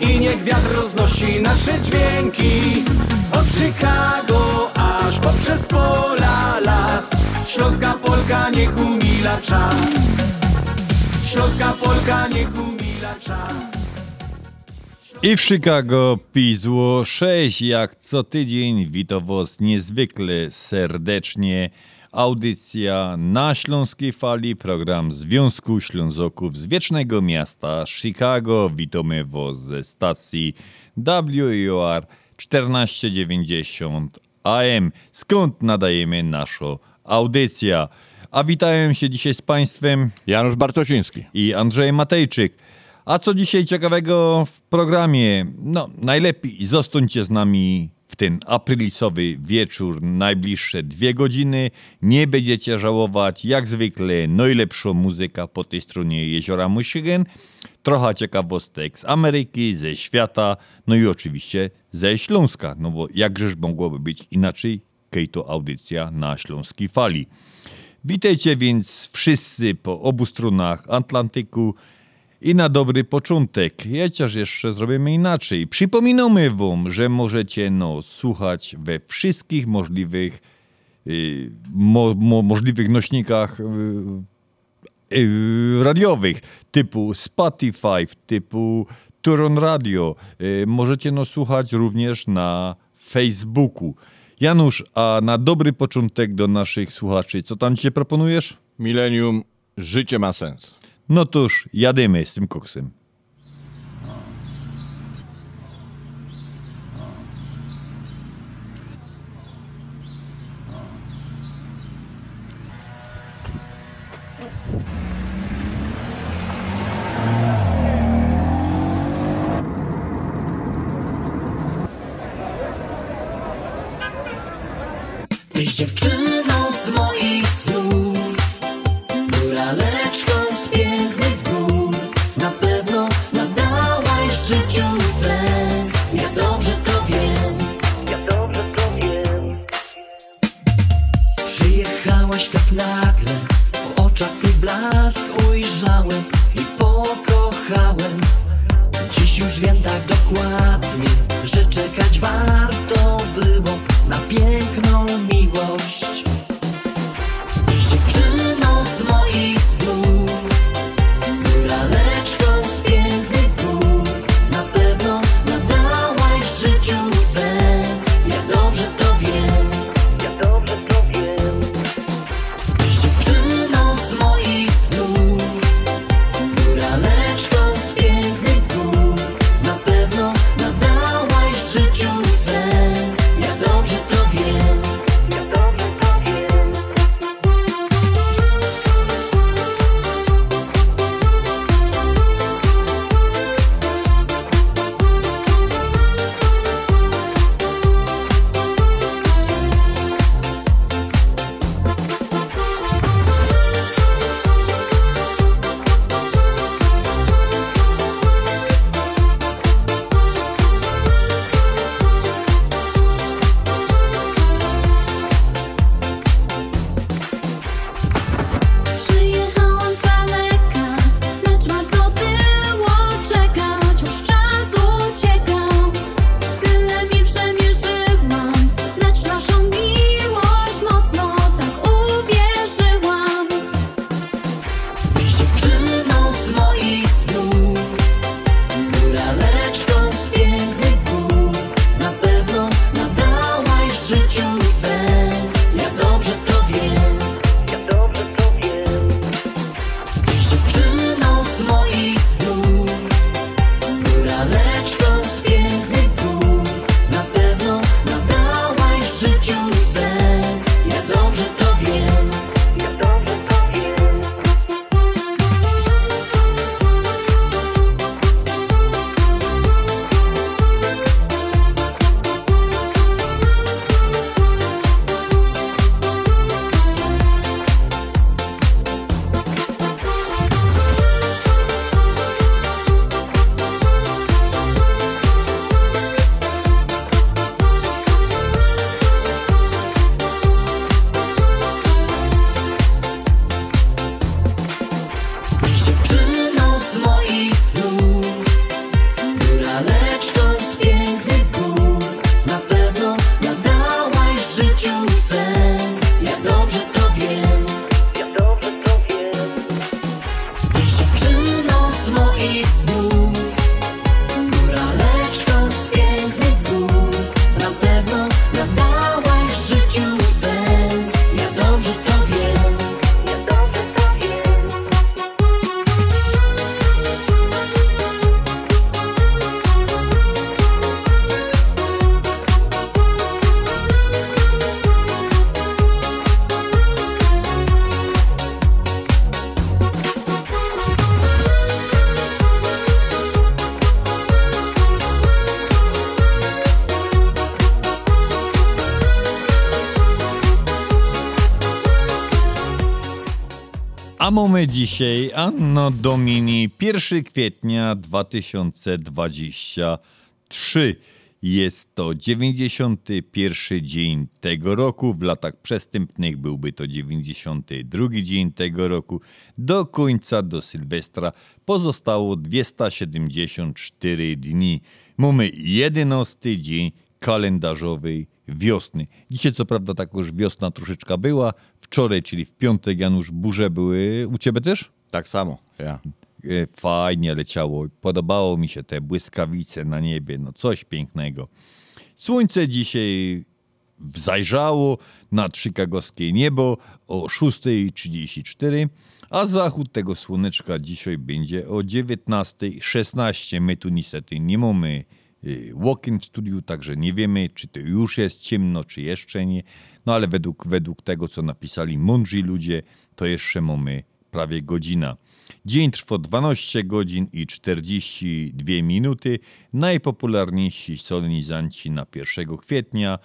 I niech wiatr roznosi nasze dźwięki. Od Chicago aż poprzez pola las. Śląska Polka niech umila czas. Śląska Polka niech umila czas. I w Chicago Pizło 6, jak co tydzień, witam was niezwykle serdecznie. Audycja na Śląskiej Fali, program Związku Ślązoków z Wiecznego Miasta Chicago. Witamy was ze stacji WUR 1490 AM, skąd nadajemy naszą audycję. A witają się dzisiaj z Państwem Janusz Bartosiński. i Andrzej Matejczyk. A co dzisiaj ciekawego w programie? No, najlepiej zostańcie z nami w ten aprilisowy wieczór, najbliższe dwie godziny. Nie będziecie żałować, jak zwykle, najlepsza muzyka po tej stronie jeziora Michigan. Trochę ciekawostek z Ameryki, ze świata, no i oczywiście ze Śląska, no bo jakżeż mogłoby być inaczej, kiedy to audycja na Śląskiej Fali. Witajcie więc wszyscy po obu stronach Atlantyku i na dobry początek, chociaż jeszcze zrobimy inaczej. Przypominamy wam, że możecie no, słuchać we wszystkich możliwych, y, mo, mo, możliwych nośnikach y, y, radiowych typu Spotify, typu Turon Radio. Y, możecie no, słuchać również na Facebooku. Janusz, a na dobry początek do naszych słuchaczy, co tam ci proponujesz? Milenium, życie ma sens. No toż, jadymy z tym koksem. Mamy dzisiaj Anno Domini 1 kwietnia 2023. Jest to 91 dzień tego roku. W latach przestępnych byłby to 92 dzień tego roku. Do końca, do Sylwestra pozostało 274 dni. Mamy 11 dzień kalendarzowej wiosny. Dzisiaj co prawda tak już wiosna troszeczkę była. Wczoraj, czyli w piątek, Janusz, burze były u ciebie też? Tak samo, ja. E, Fajnie leciało. Podobało mi się te błyskawice na niebie. No coś pięknego. Słońce dzisiaj zajrzało nad chicagowskie niebo o 6.34, a zachód tego słoneczka dzisiaj będzie o 19.16. My tu niestety nie mamy walk-in w studiu, także nie wiemy, czy to już jest ciemno, czy jeszcze nie. No ale według, według tego, co napisali mądrzy ludzie, to jeszcze mamy prawie godzina. Dzień trwa 12 godzin i 42 minuty. Najpopularniejsi solenizanci na 1 kwietnia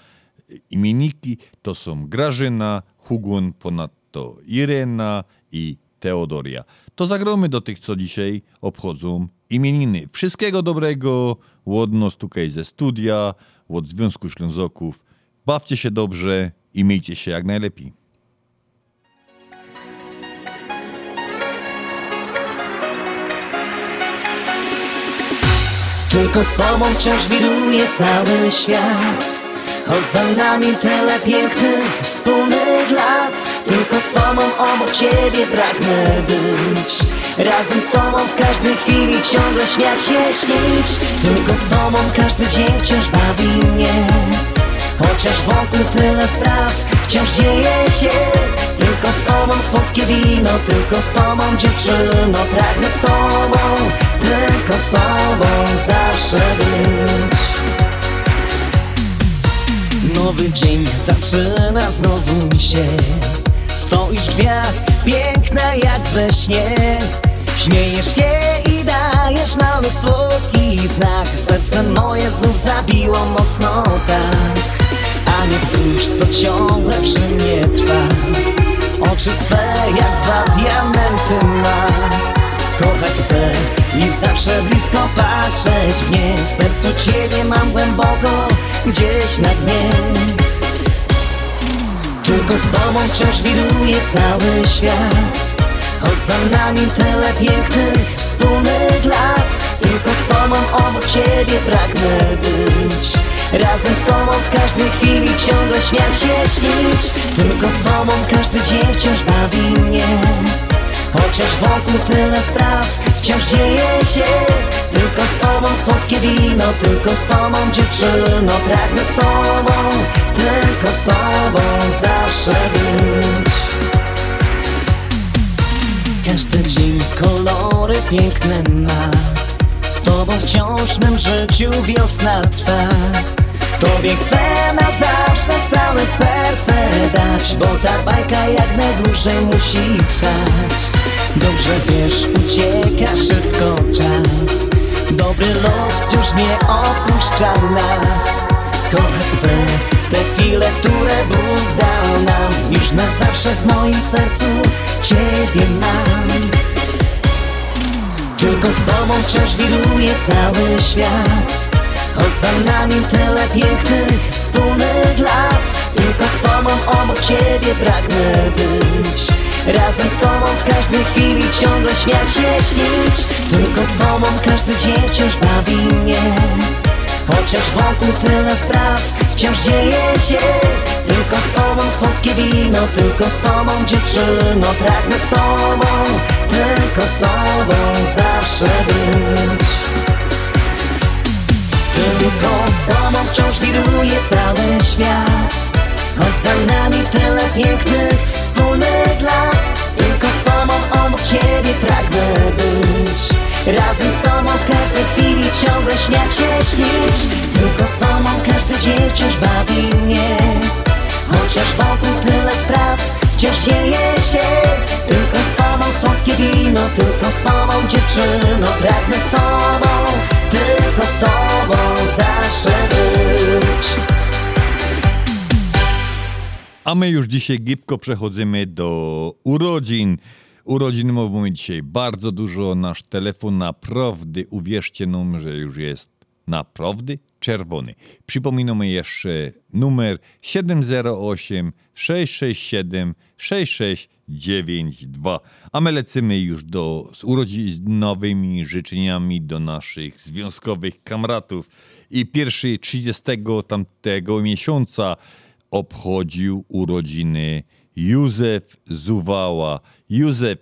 imienniki to są Grażyna, Hugon, ponadto Irena i Teodoria. To zagromy do tych, co dzisiaj obchodzą imieniny. Wszystkiego dobrego, łodno stukaj ze studia, od Związku Ślązoków. Bawcie się dobrze i miejcie się jak najlepiej. Tylko z tobą wciąż wiruje cały świat Choć za nami tyle pięknych, wspólnych lat Tylko z tobą obok ciebie pragnę być. Razem z tobą w każdej chwili ciągle śmiać się, śnić. Tylko z tobą każdy dzień wciąż bawi mnie. Chociaż wokół tyle spraw wciąż dzieje się. Tylko z tobą słodkie wino, tylko z tobą dziewczyno. Pragnę z tobą, tylko z tobą zawsze być Nowy dzień zaczyna znowu się. Stoisz w drzwiach, piękna jak we śnie. Śmiejesz się i dajesz mały słodki znak. Serce moje znów zabiło mocno tak. A nie stróż, co ciągle przy mnie trwa. Oczy swe jak dwa diamenty ma. Kochać chcę i zawsze blisko patrzeć w nie. W sercu Ciebie mam głęboko, gdzieś na dnie. Tylko z Tobą wciąż wiruje cały świat. Choć za nami tyle pięknych, wspólnych lat. Tylko z Tobą obok Ciebie pragnę być. Razem z Tobą w każdej chwili ciągle śmiać się, śnić. Tylko z Tobą każdy dzień wciąż bawi mnie. Chociaż wokół tyle spraw wciąż dzieje się Tylko z tobą słodkie wino, tylko z tobą dziewczyno Pragnę z tobą, tylko z tobą zawsze być. Każdy dzień kolory piękne ma Z tobą wciąż mym życiu wiosna trwa. Tobie chcę na zawsze całe serce dać Bo ta bajka jak najdłużej musi trwać Dobrze wiesz, ucieka szybko czas. Dobry los już nie opuszcza nas. Kochać chcę te chwile, które Bóg dał nam. Już na zawsze w moim sercu Ciebie mam. Tylko z tobą wciąż wiruje cały świat. Choć za nami tyle pięknych, wspólnych lat. Tylko z tobą obok ciebie pragnę być Razem z tobą w każdej chwili ciągle śmiać się, śnić. Tylko z tobą każdy dzień wciąż bawi mnie. Chociaż wokół tyle spraw wciąż dzieje się. Tylko z tobą słodkie wino, tylko z tobą dziewczyno. Pragnę z tobą, tylko z tobą zawsze być. Tylko z tobą wciąż wiruje cały świat. Choć za nami tyle pięknych, wspólnych lat. Tylko z tobą obok ciebie pragnę być. Razem z tobą w każdej chwili ciągle śmiać się, śnić. Tylko z tobą każdy dzień wciąż bawi mnie. Chociaż wokół tyle spraw wciąż dzieje się. Tylko z tobą słodkie wino, tylko z tobą dziewczyno. Pragnę z tobą, tylko z tobą zawsze być A my już dzisiaj gibko przechodzimy do urodzin. Urodziny mamy dzisiaj bardzo dużo. Nasz telefon naprawdę, uwierzcie że już jest naprawdę czerwony. Przypominamy jeszcze numer 708 667 6692. A my lecimy już do, z urodzinowymi życzeniami do naszych związkowych kamratów. I pierwszy 30 tamtego miesiąca obchodził urodziny Józef Zuwała. Józef,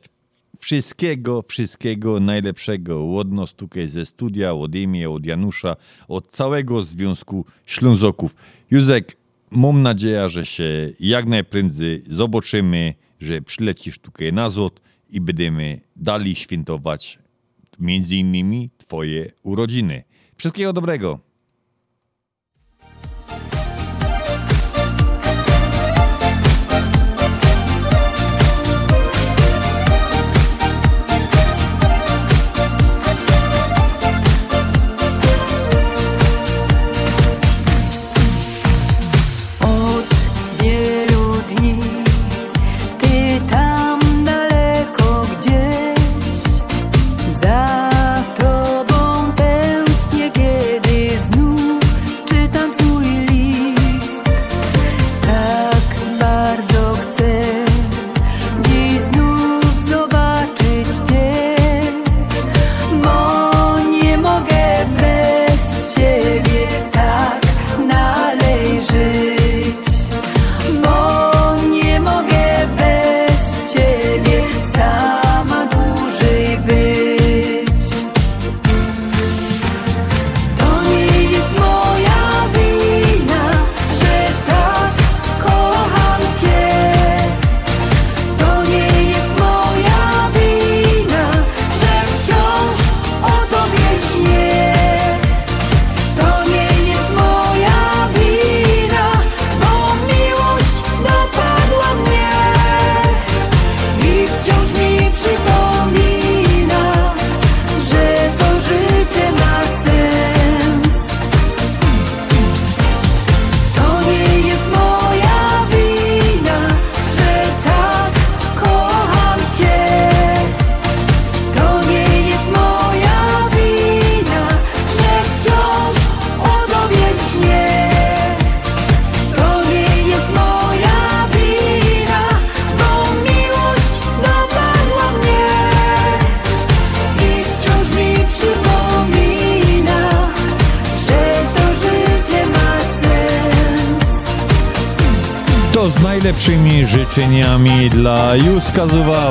wszystkiego, wszystkiego najlepszego od nas tutaj ze studia, od Emie, od Janusza, od całego Związku Ślązoków. Józek, mam nadzieję, że się jak najprędzej zobaczymy, że przylecisz tutaj na zot i będziemy dali świętować między innymi twoje urodziny. Wszystkiego dobrego. Życzeniami dla Józka Zuwały.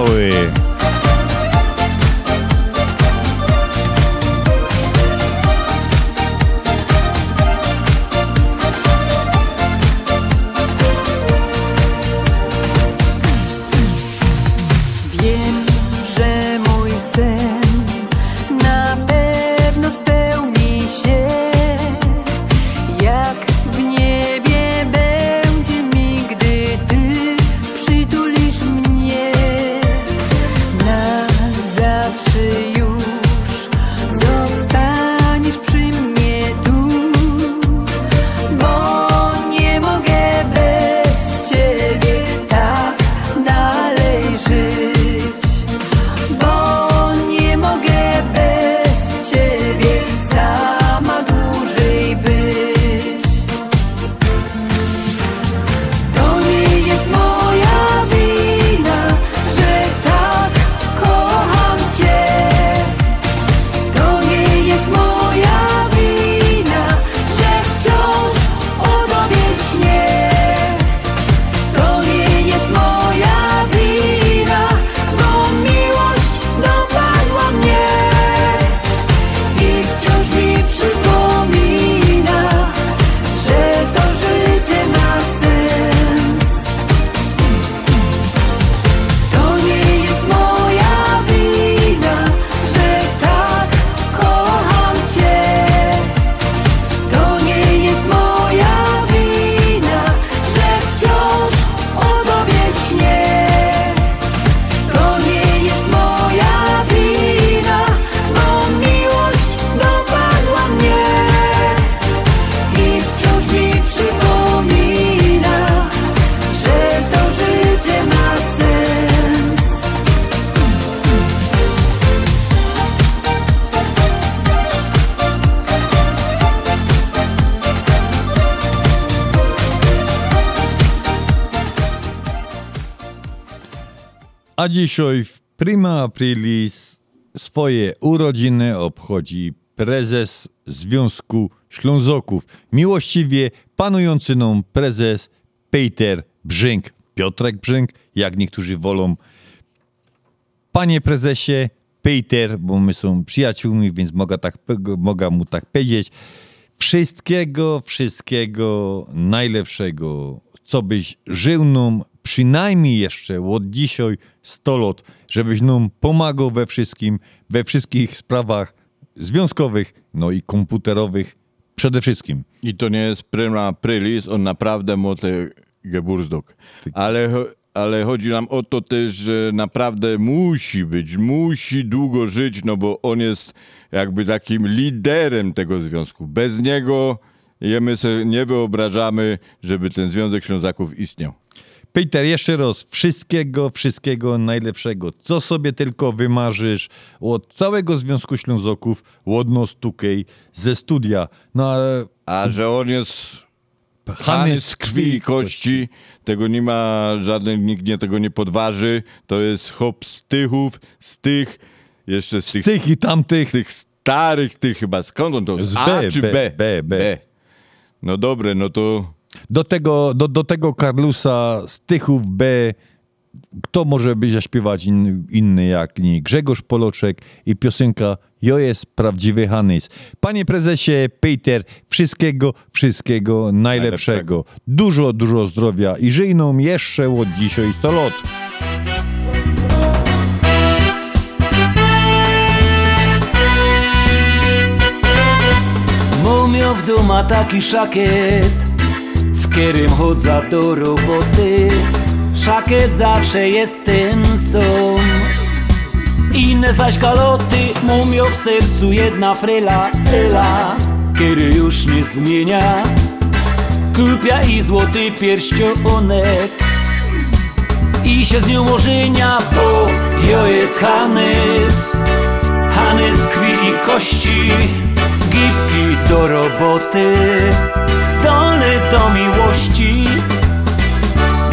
Dzisiaj w prima aprilis swoje urodziny obchodzi prezes Związku Ślązoków. Miłościwie panujący nam prezes Peter Brzęk. Piotrek Brzęk, jak niektórzy wolą. Panie prezesie Peter, bo my są przyjaciółmi, więc mogę, tak, mogę mu tak powiedzieć. Wszystkiego, wszystkiego najlepszego, co byś żył nam przynajmniej jeszcze od dzisiaj 100 lat, żebyś nam pomagał we wszystkim, we wszystkich sprawach związkowych, no i komputerowych przede wszystkim. I to nie jest prima aprilis, on naprawdę moce Geburtsdok. Ale, ale chodzi nam o to też, że naprawdę musi być, musi długo żyć, no bo on jest jakby takim liderem tego związku. Bez niego my sobie nie wyobrażamy, żeby ten Związek Ślązaków istniał. Peter, jeszcze raz, wszystkiego, wszystkiego najlepszego, co sobie tylko wymarzysz od całego Związku Ślązoków, od nas tutaj, ze studia. No ale A że on jest Hany Hany z krwi i kości, tego nie ma żaden, nikt nie tego nie podważy. To jest hop z tychów, z tych, jeszcze z tych, tych i tamtych, tych starych, tych chyba, skąd on to? Z A B, czy B, B? B, B. No dobre, no to do tego, do, do tego Karlusa z Tychów B, kto może by zaśpiewać in, inny jak nie Grzegorz Poloczek i piosenka Jo jest prawdziwy Hanys. Panie prezesie Peter, wszystkiego, wszystkiego najlepszego. Dużo, dużo zdrowia i żyj nam jeszcze od dzisiaj 100 lat. Mumio w duma taki szakiet, w którym chodza do roboty. Szakiet zawsze jest ten sam. Inne zaś galoty, mumio w sercu jedna frela, Ela, który już nie zmienia. Kupia i złoty pierścionek i się z nią ożenia, bo jo jest Hanys. Hanys krwi i kości, gipki do roboty, zdolny do miłości,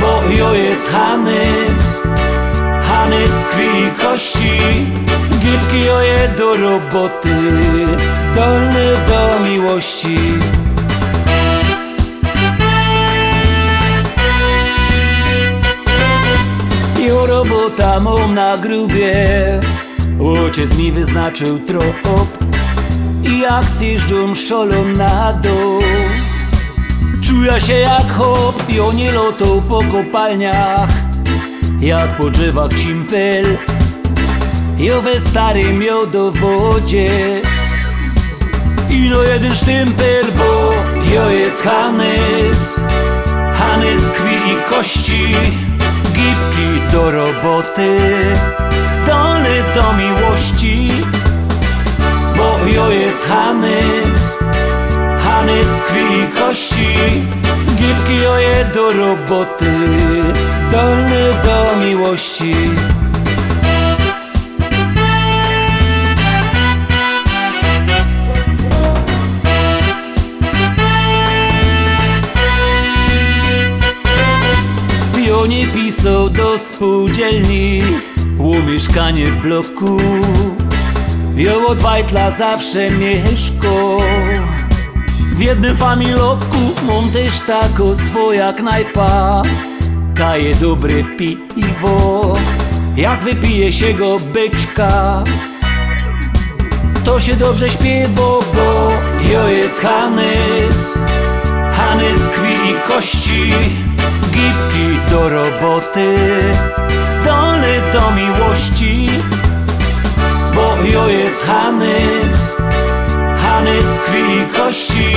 bo jo jest Hanys. Hanys krwi kości, gipki oje do roboty, zdolny do miłości. Jo robota mam na grubie Ojciec mi wyznaczył trop I jak zjeżdżą szolą na dół Czuję się jak hop Jo nie lotą po kopalniach. Jak po drzewach cimpel Jo we starym jodowodzie Ino jeden sztympel, bo jo jest Hanys Hanys krwi i kości Gipki do roboty. Zdolny do miłości Bo jo jest Hanys Krwi i kości. Gipki oje do roboty Zdolny do miłości. Pionie pisał do spółdzielni U mieszkanie w bloku. Od bajtla zawsze mieszko W jednym familotku Mam też tako swoja knajpa Kaje dobre piwo Jak wypije się go beczka to się dobrze śpiewa, bo jo jest Hanys. Hanys krwi i kości Gipki do roboty. Zdolny do miłości Bo jo jest Hanys Hanys krwi i kości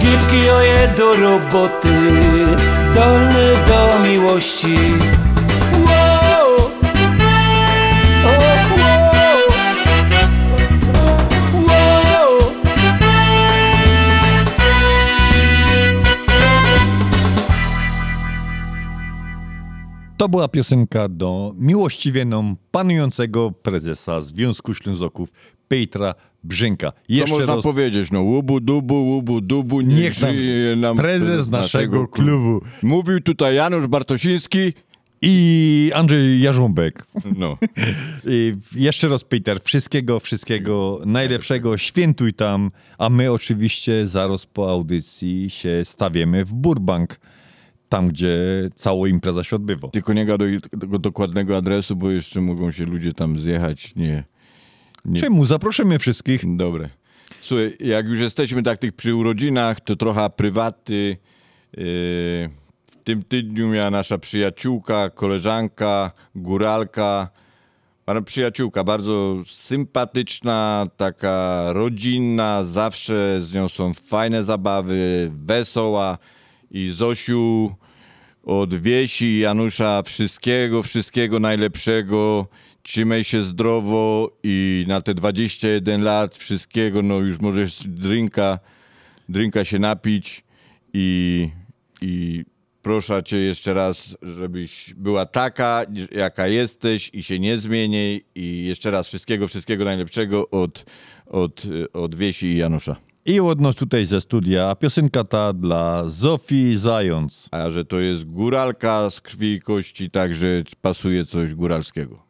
Gipki oje do roboty Zdolny do miłości! Wow! To była piosenka do miłościwie nam panującego prezesa Związku Ślązoków Petra Brzęka. co Jeszcze można raz powiedzieć? No łubu dubu, łubu dubu, niech, Niech nam żyje nam prezes naszego klubu. Mówił tutaj Janusz Bartosiński I Andrzej Jarząbek. No. I jeszcze raz, Peter, wszystkiego, wszystkiego najlepszego. Świętuj tam, a my oczywiście zaraz po audycji się stawiemy w Burbank, tam gdzie cała impreza się odbywa. Tylko nie gadaj tego dokładnego adresu, bo jeszcze mogą się ludzie tam zjechać. Nie. Nie. Czemu? Zaprosimy wszystkich. Dobre. Słuchaj, jak już jesteśmy tak tych przy urodzinach, to trochę prywaty. Yy, w tym tygodniu miała nasza przyjaciółka, koleżanka, góralka. Pana przyjaciółka, bardzo sympatyczna, taka rodzinna, zawsze z nią są fajne zabawy, wesoła. I Zosiu od Wiesi Janusza wszystkiego, wszystkiego najlepszego. Trzymaj się zdrowo i na te 21 lat wszystkiego, no już możesz drinka, drinka się napić i, i proszę cię jeszcze raz, żebyś była taka, jaka jesteś i się nie zmieniej i jeszcze raz wszystkiego, wszystkiego najlepszego od, od, od Wiesi i Janusza. I od nas tutaj ze studia piosenka ta dla Zofii Zając. A że to jest góralka z krwi i kości, także pasuje coś góralskiego.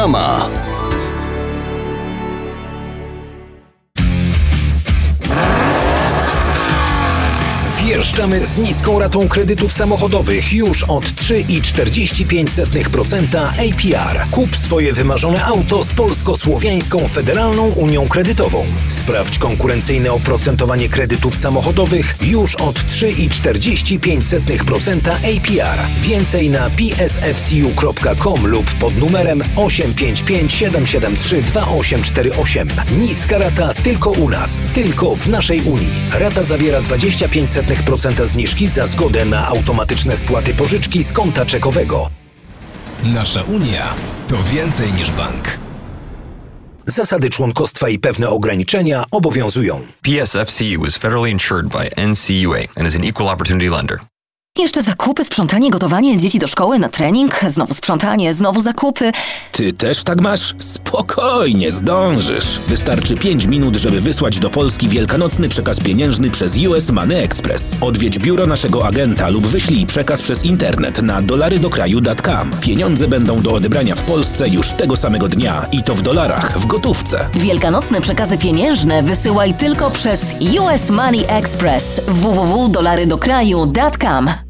Reklama. Niską ratą kredytów samochodowych już od 3,45% APR. Kup swoje wymarzone auto z Polsko-Słowiańską Federalną Unią Kredytową. Sprawdź konkurencyjne oprocentowanie kredytów samochodowych już od 3,45% APR. Więcej na psfcu.com lub pod numerem 855 773 2848. Niska rata tylko u nas, tylko w naszej Unii. Rata zawiera 25% zniżki za zgodę na automatyczne spłaty pożyczki z konta czekowego. Nasza Unia to więcej niż bank. Zasady członkostwa i pewne ograniczenia obowiązują. PSFCU is federally insured by NCUA and is an equal opportunity lender. Jeszcze zakupy, sprzątanie, gotowanie, dzieci do szkoły, na trening, znowu sprzątanie, znowu zakupy. Ty też tak masz? Spokojnie, zdążysz. Wystarczy 5 minut, żeby wysłać do Polski wielkanocny przekaz pieniężny przez US Money Express. Odwiedź biuro naszego agenta lub wyślij przekaz przez internet na dolarydokraju.com. Pieniądze będą do odebrania w Polsce już tego samego dnia i to w dolarach, w gotówce. Wielkanocne przekazy pieniężne wysyłaj tylko przez US Money Express www.dolarydokraju.com.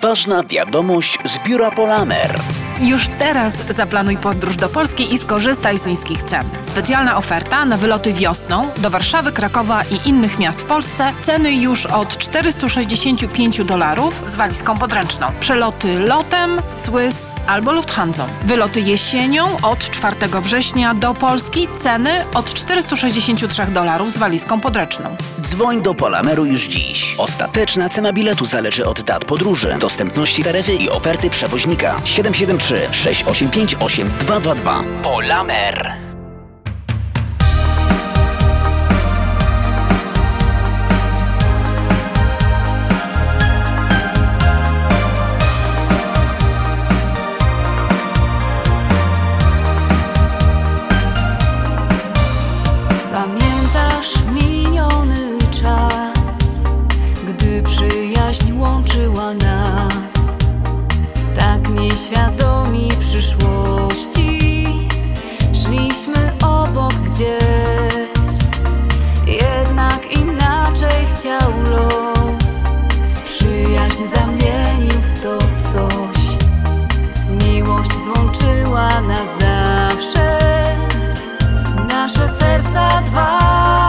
Ważna wiadomość z biura Polamer. Już teraz zaplanuj podróż do Polski i skorzystaj z niskich cen. Specjalna oferta na wyloty wiosną do Warszawy, Krakowa i innych miast w Polsce. Ceny już od 465 dolarów z walizką podręczną. Przeloty lotem, Swiss albo Lufthansa. Wyloty jesienią od 4 września do Polski. Ceny od 463 dolarów z walizką podręczną. Dzwoń do Polameru już dziś. Ostateczna cena biletu zależy od dat podróży, dostępności taryfy i oferty przewoźnika. 773 685 8222. Polamer. Nieświadomi przyszłości, szliśmy obok gdzieś, jednak inaczej chciał los, przyjaźń zamienił w to coś, miłość złączyła na zawsze. Nasze serca dwa.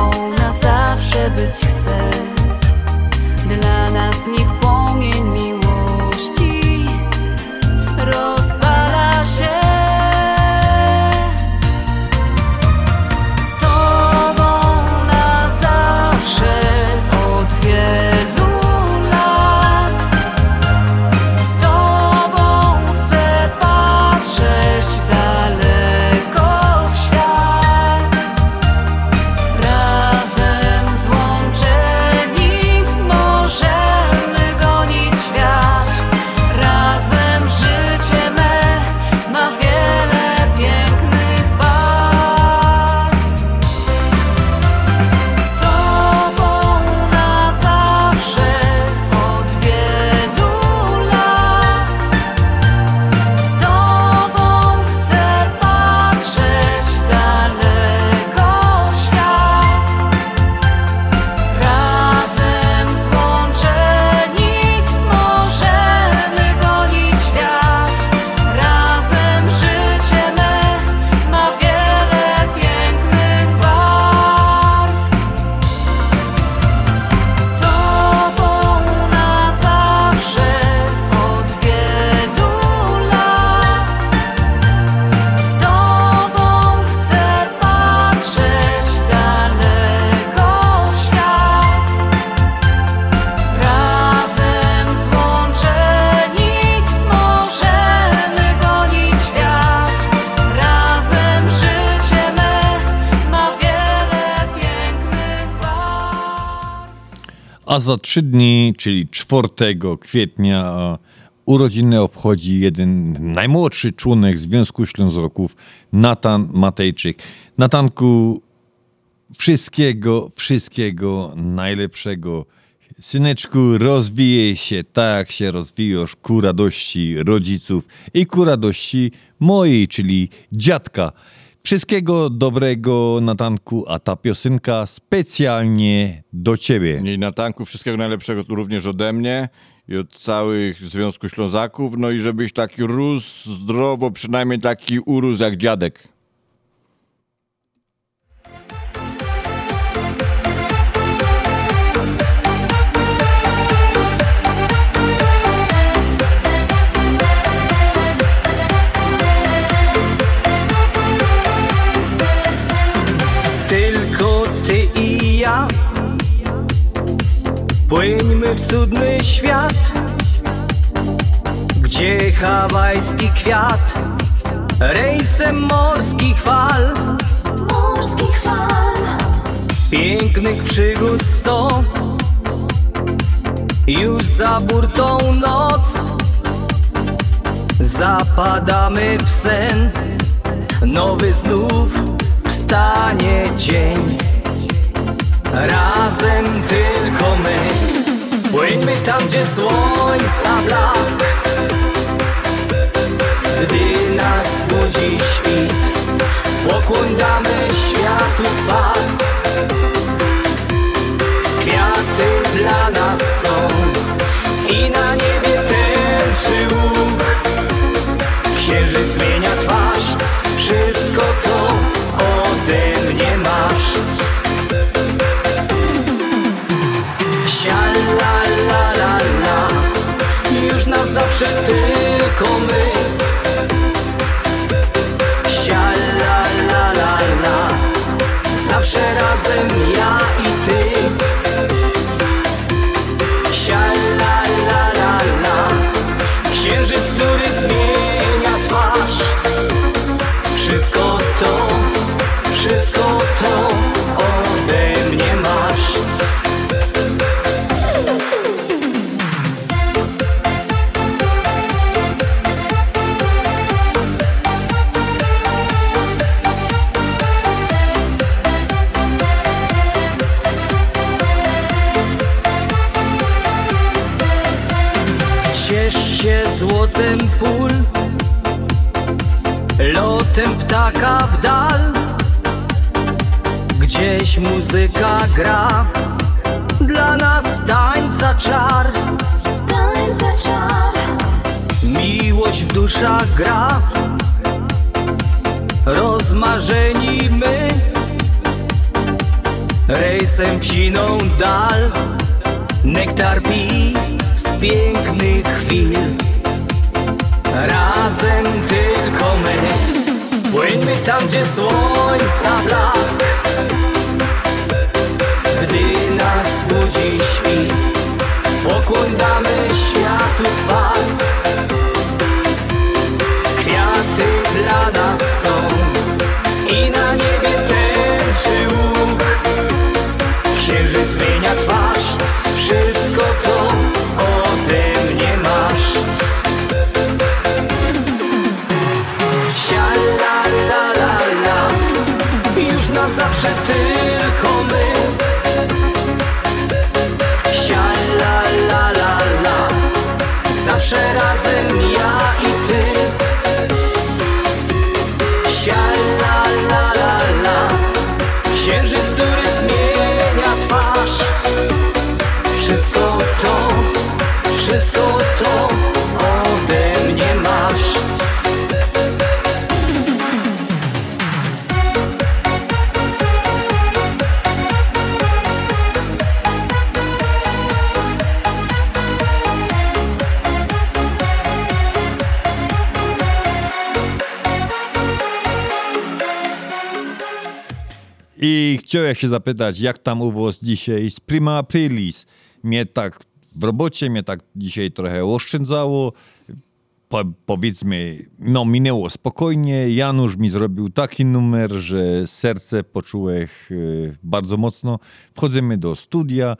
tobą na zawsze być chcę Dla nas niech płomień miłości roz za trzy dni, czyli 4 kwietnia, urodziny obchodzi jeden najmłodszy członek Związku Ślązoków, Natan Matejczyk. Natanku, wszystkiego, wszystkiego najlepszego. Syneczku, rozwijaj się tak, jak się rozwijasz ku radości rodziców i ku radości mojej, czyli dziadka. Wszystkiego dobrego, Natanku, a ta piosenka specjalnie do ciebie. I na tanku wszystkiego najlepszego również ode mnie i od całych Związku Ślązaków. No i żebyś taki rósł zdrowo, przynajmniej taki urósł jak dziadek. Płyńmy w cudny świat Gdzie hawajski kwiat Rejsem morskich fal Morskich fal Pięknych przygód sto. Już za burtą noc Zapadamy w sen. Nowy znów wstanie dzień Razem tylko my. Płyńmy tam, gdzie słońca blask. Gdy nas budzi świt Pokłoń damy światu pas Kwiaty dla nas są I na na zawsze się zapytać, jak tam u was dzisiaj z prima aprilis? Mnie tak w robocie, mnie tak dzisiaj trochę oszczędzało. Po, powiedzmy, no minęło spokojnie. Janusz mi zrobił taki numer, że serce poczułem e, bardzo mocno. Wchodzimy do studia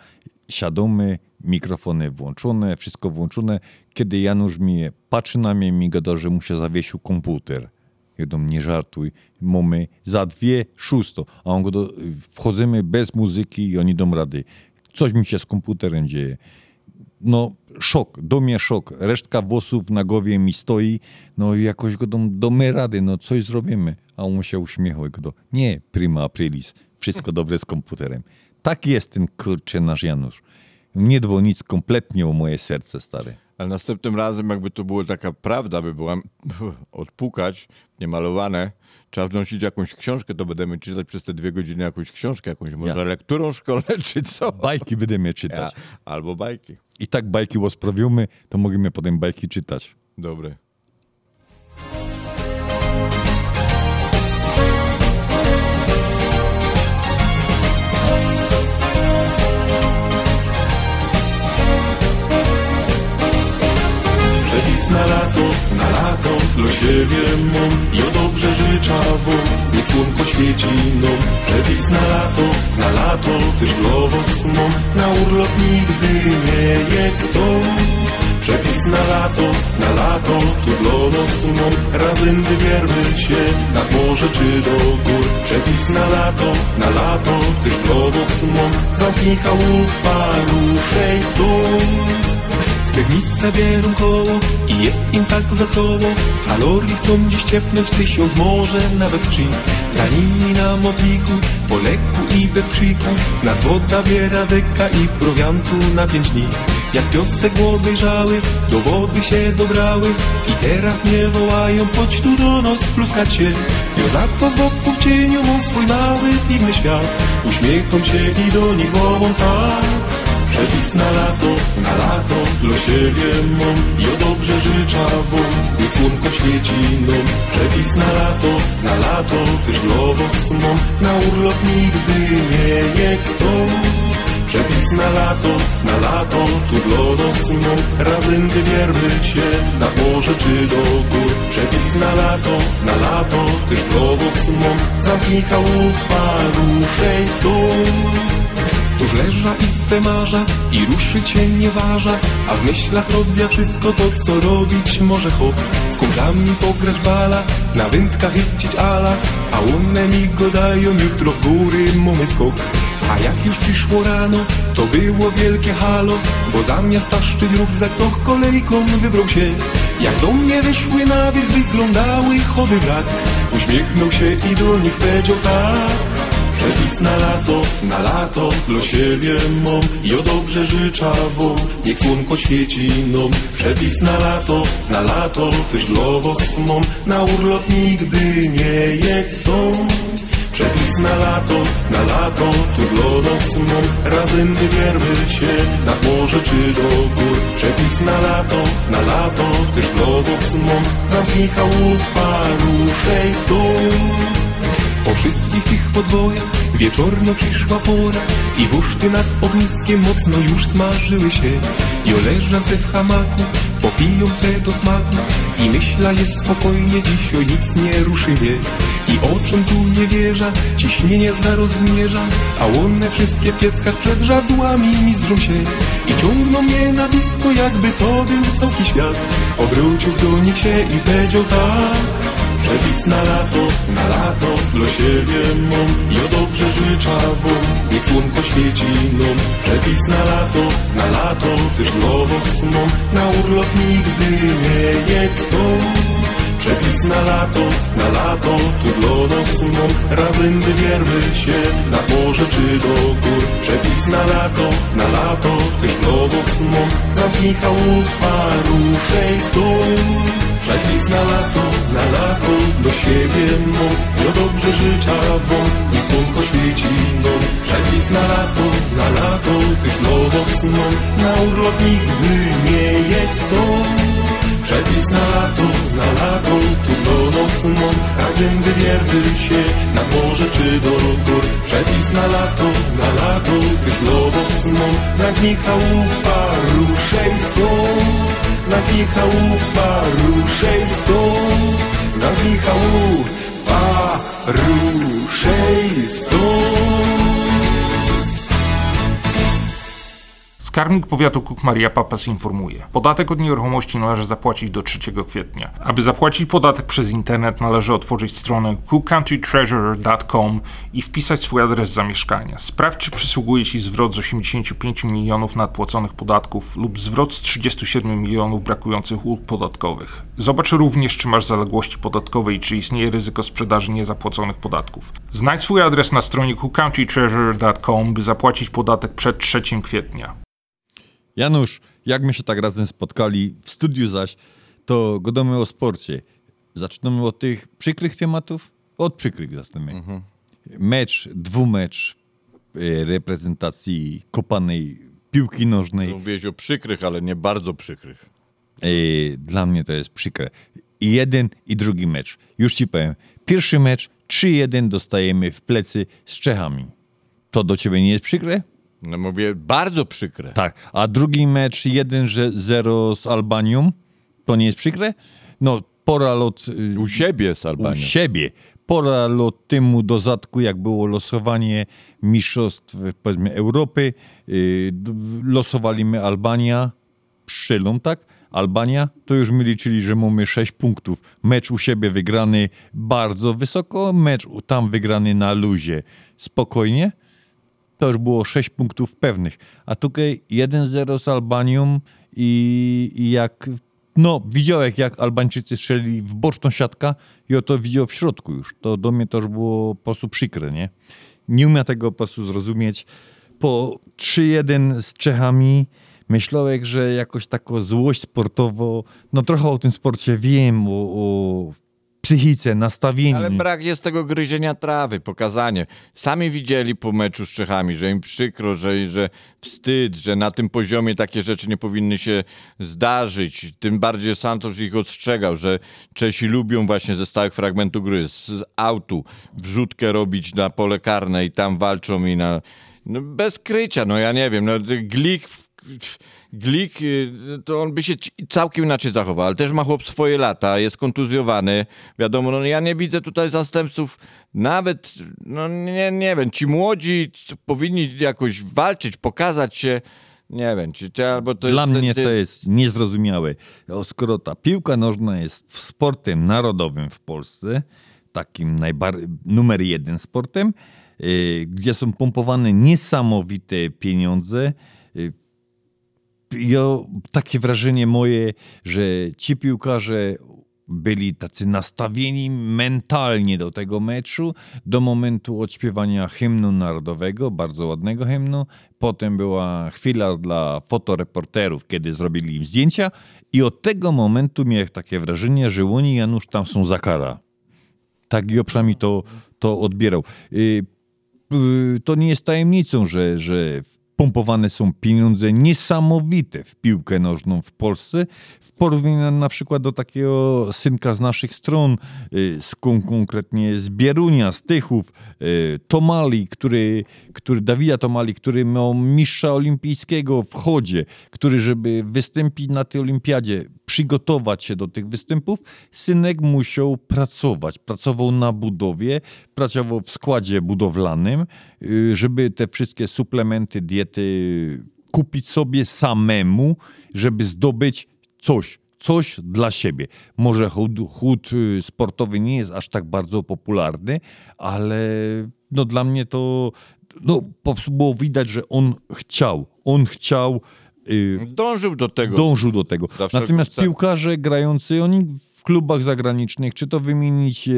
siadamy, mikrofony włączone, wszystko włączone. Kiedy Janusz mi patrzy na mnie, mi gada, że mu się zawiesił komputer. Do nie żartuj, mamy za dwie szósto, a on go do, wchodzimy bez muzyki i oni dom rady. Coś mi się z komputerem dzieje. No, szok, do mnie szok. Resztka włosów na głowie mi stoi, no i jakoś go dom, domy rady, no coś zrobimy. A on się uśmiechał i go do, nie, prima aprilis, wszystko dobre z komputerem. Tak jest ten kurczę nasz Janusz. Nie dbał nic kompletnie o moje serce, stary. Ale następnym razem, jakby to była taka prawda, by była odpukać, niemalowane, trzeba wnosić jakąś książkę, to będziemy czytać przez te dwie godziny jakąś książkę, jakąś może Ja. lekturą szkolną, czy co? Bajki będziemy czytać. Ja, albo bajki. I tak bajki rozprawimy, to możemy potem bajki czytać. Dobre. Na lato, na lato dla siebie i o dobrze życzę wam, niech słonko świeci nam. Przepis na lato, na lato też was mam, na urlop nigdy nie jedź są. Przepis na lato, na lato tu nas mam, razem wybiermy się nad morze czy do gór. Przepis na lato, na lato też was mam, zamknij chałupa, ruszej stąd. Skiernice bierą koło i jest im tak wesoło. Kalorii chcą dziś ciepnąć tysiąc, może nawet trzy Za nimi na motliku, po lekku i bez krzyku. Nad woda biera deka i prowiantu na pięć dni. Jak piosek głowy żały, do wody się dobrały. I teraz mnie wołają, chodź tu do nas pluskać się. Ja za to z boku w cieniu swój mały, piwny świat. Uśmiecham się i do nich wołam tak Przepis na lato, na lato dla siebie mam i o dobrze życzę wam, niech słonko świeci nam. Przepis na lato, na lato też was mam, na urlop nigdy nie jedź są. Przepis na lato, na lato tu nas mam, razem wybiermy się na morze czy do gór. Przepis na lato, na lato też was mam, zamknij chałupa, ruszej stąd. Tuż leża i se marza i ruszyć się nie waża A w myślach robię wszystko to, co robić może hop Z kumplami pograć bala, na wędkach chycić ala A one mi go dają, jutro w góry mamy skok. A jak już przyszło rano, to było wielkie halo Bo zamiast taszczyć rugzak, to kolejką wybrał się. Jak do mnie wyszły na wyglądały chody brak. Uśmiechnął się i do nich powiedział tak Przepis na lato, na lato dla siebie mam i o dobrze życzę wam, niech słonko świeci nam. Przepis na lato, na lato też dla mam, na urlop nigdy nie jedź są. Przepis na lato, na lato tu mam, razem wybiermy się nad morze czy do gór. Przepis na lato, na lato też mam, zamknij chałupa, ruszej stąd. Po wszystkich tych podwojach wieczorno przyszła pora I wuszty nad ogniskiem mocno już smażyły się. I oleżna se w hamaku, popiją se do smaku I myśla jest spokojnie, dziś o nic nie ruszy mnie. I oczom tu nie wierza, ciśnienie zaraz zmierza A one wszystkie w pieckach przed żadłami mizdrzą się. I ciągną mnie na blisko, jakby to był całki świat. Obrócił do nich się i powiedział tak Przepis na lato, na lato dla siebie mam o dobrze życzę wam, niech słonko świeci nam. Przepis na lato, na lato też dla na urlop nigdy nie jedź. Przepis na lato, na lato tu nas mam, razem wybiermy się na morze czy do gór. Przepis na lato, na lato dla was mam, zamknij chałupa, ruszej stąd. Przepis na lato, na lato do siebie mam i o dobrze życzę wam, niech słonko świeci nam. Przepis na lato, na lato tych nowos mam, na urlop nigdy nie jedź. Przepis na lato, na lato tu do nos mam, razem wybiermy się na morze czy do gór. Przepis na lato, na lato tych nowos mam, zamknij chałupa, ruszej stąd. Zamknij chałupa, ruszej stąd Zamknij Skarbnik powiatu Cook Maria Papas informuje. Podatek od nieruchomości należy zapłacić do 3 kwietnia. Aby zapłacić podatek przez internet należy otworzyć stronę cookcountrytreasurer.com i wpisać swój adres zamieszkania. Sprawdź czy przysługuje Ci zwrot z 85 milionów nadpłaconych podatków lub zwrot z 37 milionów brakujących ulg podatkowych. Zobacz również czy masz zaległości podatkowe i czy istnieje ryzyko sprzedaży niezapłaconych podatków. Znajdź swój adres na stronie cookcountrytreasurer.com by zapłacić podatek przed 3 kwietnia. Janusz, jak my się tak razem spotkali w studiu zaś, to gadamy o sporcie. Zaczynamy od tych przykrych tematów? Od przykrych zaczniemy. Mecz, dwumecz e, reprezentacji kopanej piłki nożnej. Mówiłeś o przykrych, ale nie bardzo przykrych. E, Dla mnie to jest przykre. I jeden, i drugi mecz. Już ci powiem. Pierwszy mecz 3-1 dostajemy w plecy z Czechami. To do ciebie nie jest przykre? No mówię, bardzo przykre. Tak. A drugi mecz 1-0 z Albanią. To nie jest przykre? No, pora lot... U siebie z U Albanią. siebie. Pora lot temu dozatku, jak było losowanie mistrzostw powiedzmy Europy. D- losowaliśmy Albania, Przylą, tak? Albania, to już my liczyli, że mamy 6 punktów. Mecz u siebie wygrany bardzo wysoko, mecz u- tam wygrany na luzie. Spokojnie. To już było 6 punktów pewnych. A tutaj 1-0 z Albanią i, i jak... No, widziałem jak Albańczycy strzeli w boczną siatkę i oto widział w środku już. To do mnie już było po prostu przykre, nie? Nie umiem tego po prostu zrozumieć. Po 3-1 z Czechami myślałem, że jakoś taką złość sportowo, no trochę o tym sporcie wiem, o, o psychice, nastawieniu. Ale brak jest tego gryzienia trawy, pokazanie. Sami widzieli po meczu z Czechami, że im przykro, że, że wstyd, że na tym poziomie takie rzeczy nie powinny się zdarzyć. Tym bardziej Santos ich ostrzegał, że Czesi lubią właśnie ze stałych fragmentu gry, z autu, wrzutkę robić na pole karne i tam walczą i na... No bez krycia, no ja nie wiem, no Glik... Glik, y, to on by się całkiem inaczej zachował, ale też ma chłop swoje lata, jest kontuzjowany. Wiadomo, no ja nie widzę tutaj zastępców, nawet, no nie, nie wiem, ci młodzi powinni jakoś walczyć, pokazać się. Nie wiem, czy to albo to Dla jest, mnie to jest niezrozumiałe. O, Skoro ta piłka nożna jest sportem narodowym w Polsce, takim numer jeden sportem, y, gdzie są pompowane niesamowite pieniądze, y, ja, takie wrażenie moje, że ci piłkarze byli tacy nastawieni mentalnie do tego meczu, do momentu odśpiewania hymnu narodowego, bardzo ładnego hymnu. Potem była chwila dla fotoreporterów, kiedy zrobili im zdjęcia i od tego momentu miałem takie wrażenie, że oni Janusz tam są za kara. Tak i przynajmniej to, to odbierał. Y, To nie jest tajemnicą, że, że pompowane są pieniądze niesamowite w piłkę nożną w Polsce. W porównaniu na przykład do takiego synka z naszych stron, y, z, kon- konkretnie z Bierunia, z Tychów, y, Tomali, który, który, Dawida Tomali, który miał mistrza olimpijskiego w chodzie, który, żeby wystąpić na tej olimpiadzie, przygotować się do tych występów, synek musiał pracować. Pracował na budowie, pracował w składzie budowlanym, żeby te wszystkie suplementy, diety kupić sobie samemu, żeby zdobyć coś, coś dla siebie. Może chód, chód y, sportowy nie jest aż tak bardzo popularny, ale no dla mnie to no, po prostu było widać, że on chciał. On chciał. y, Dążył do tego. Dążył do tego. Natomiast cenę. piłkarze grający, oni w klubach zagranicznych, czy to wymienić,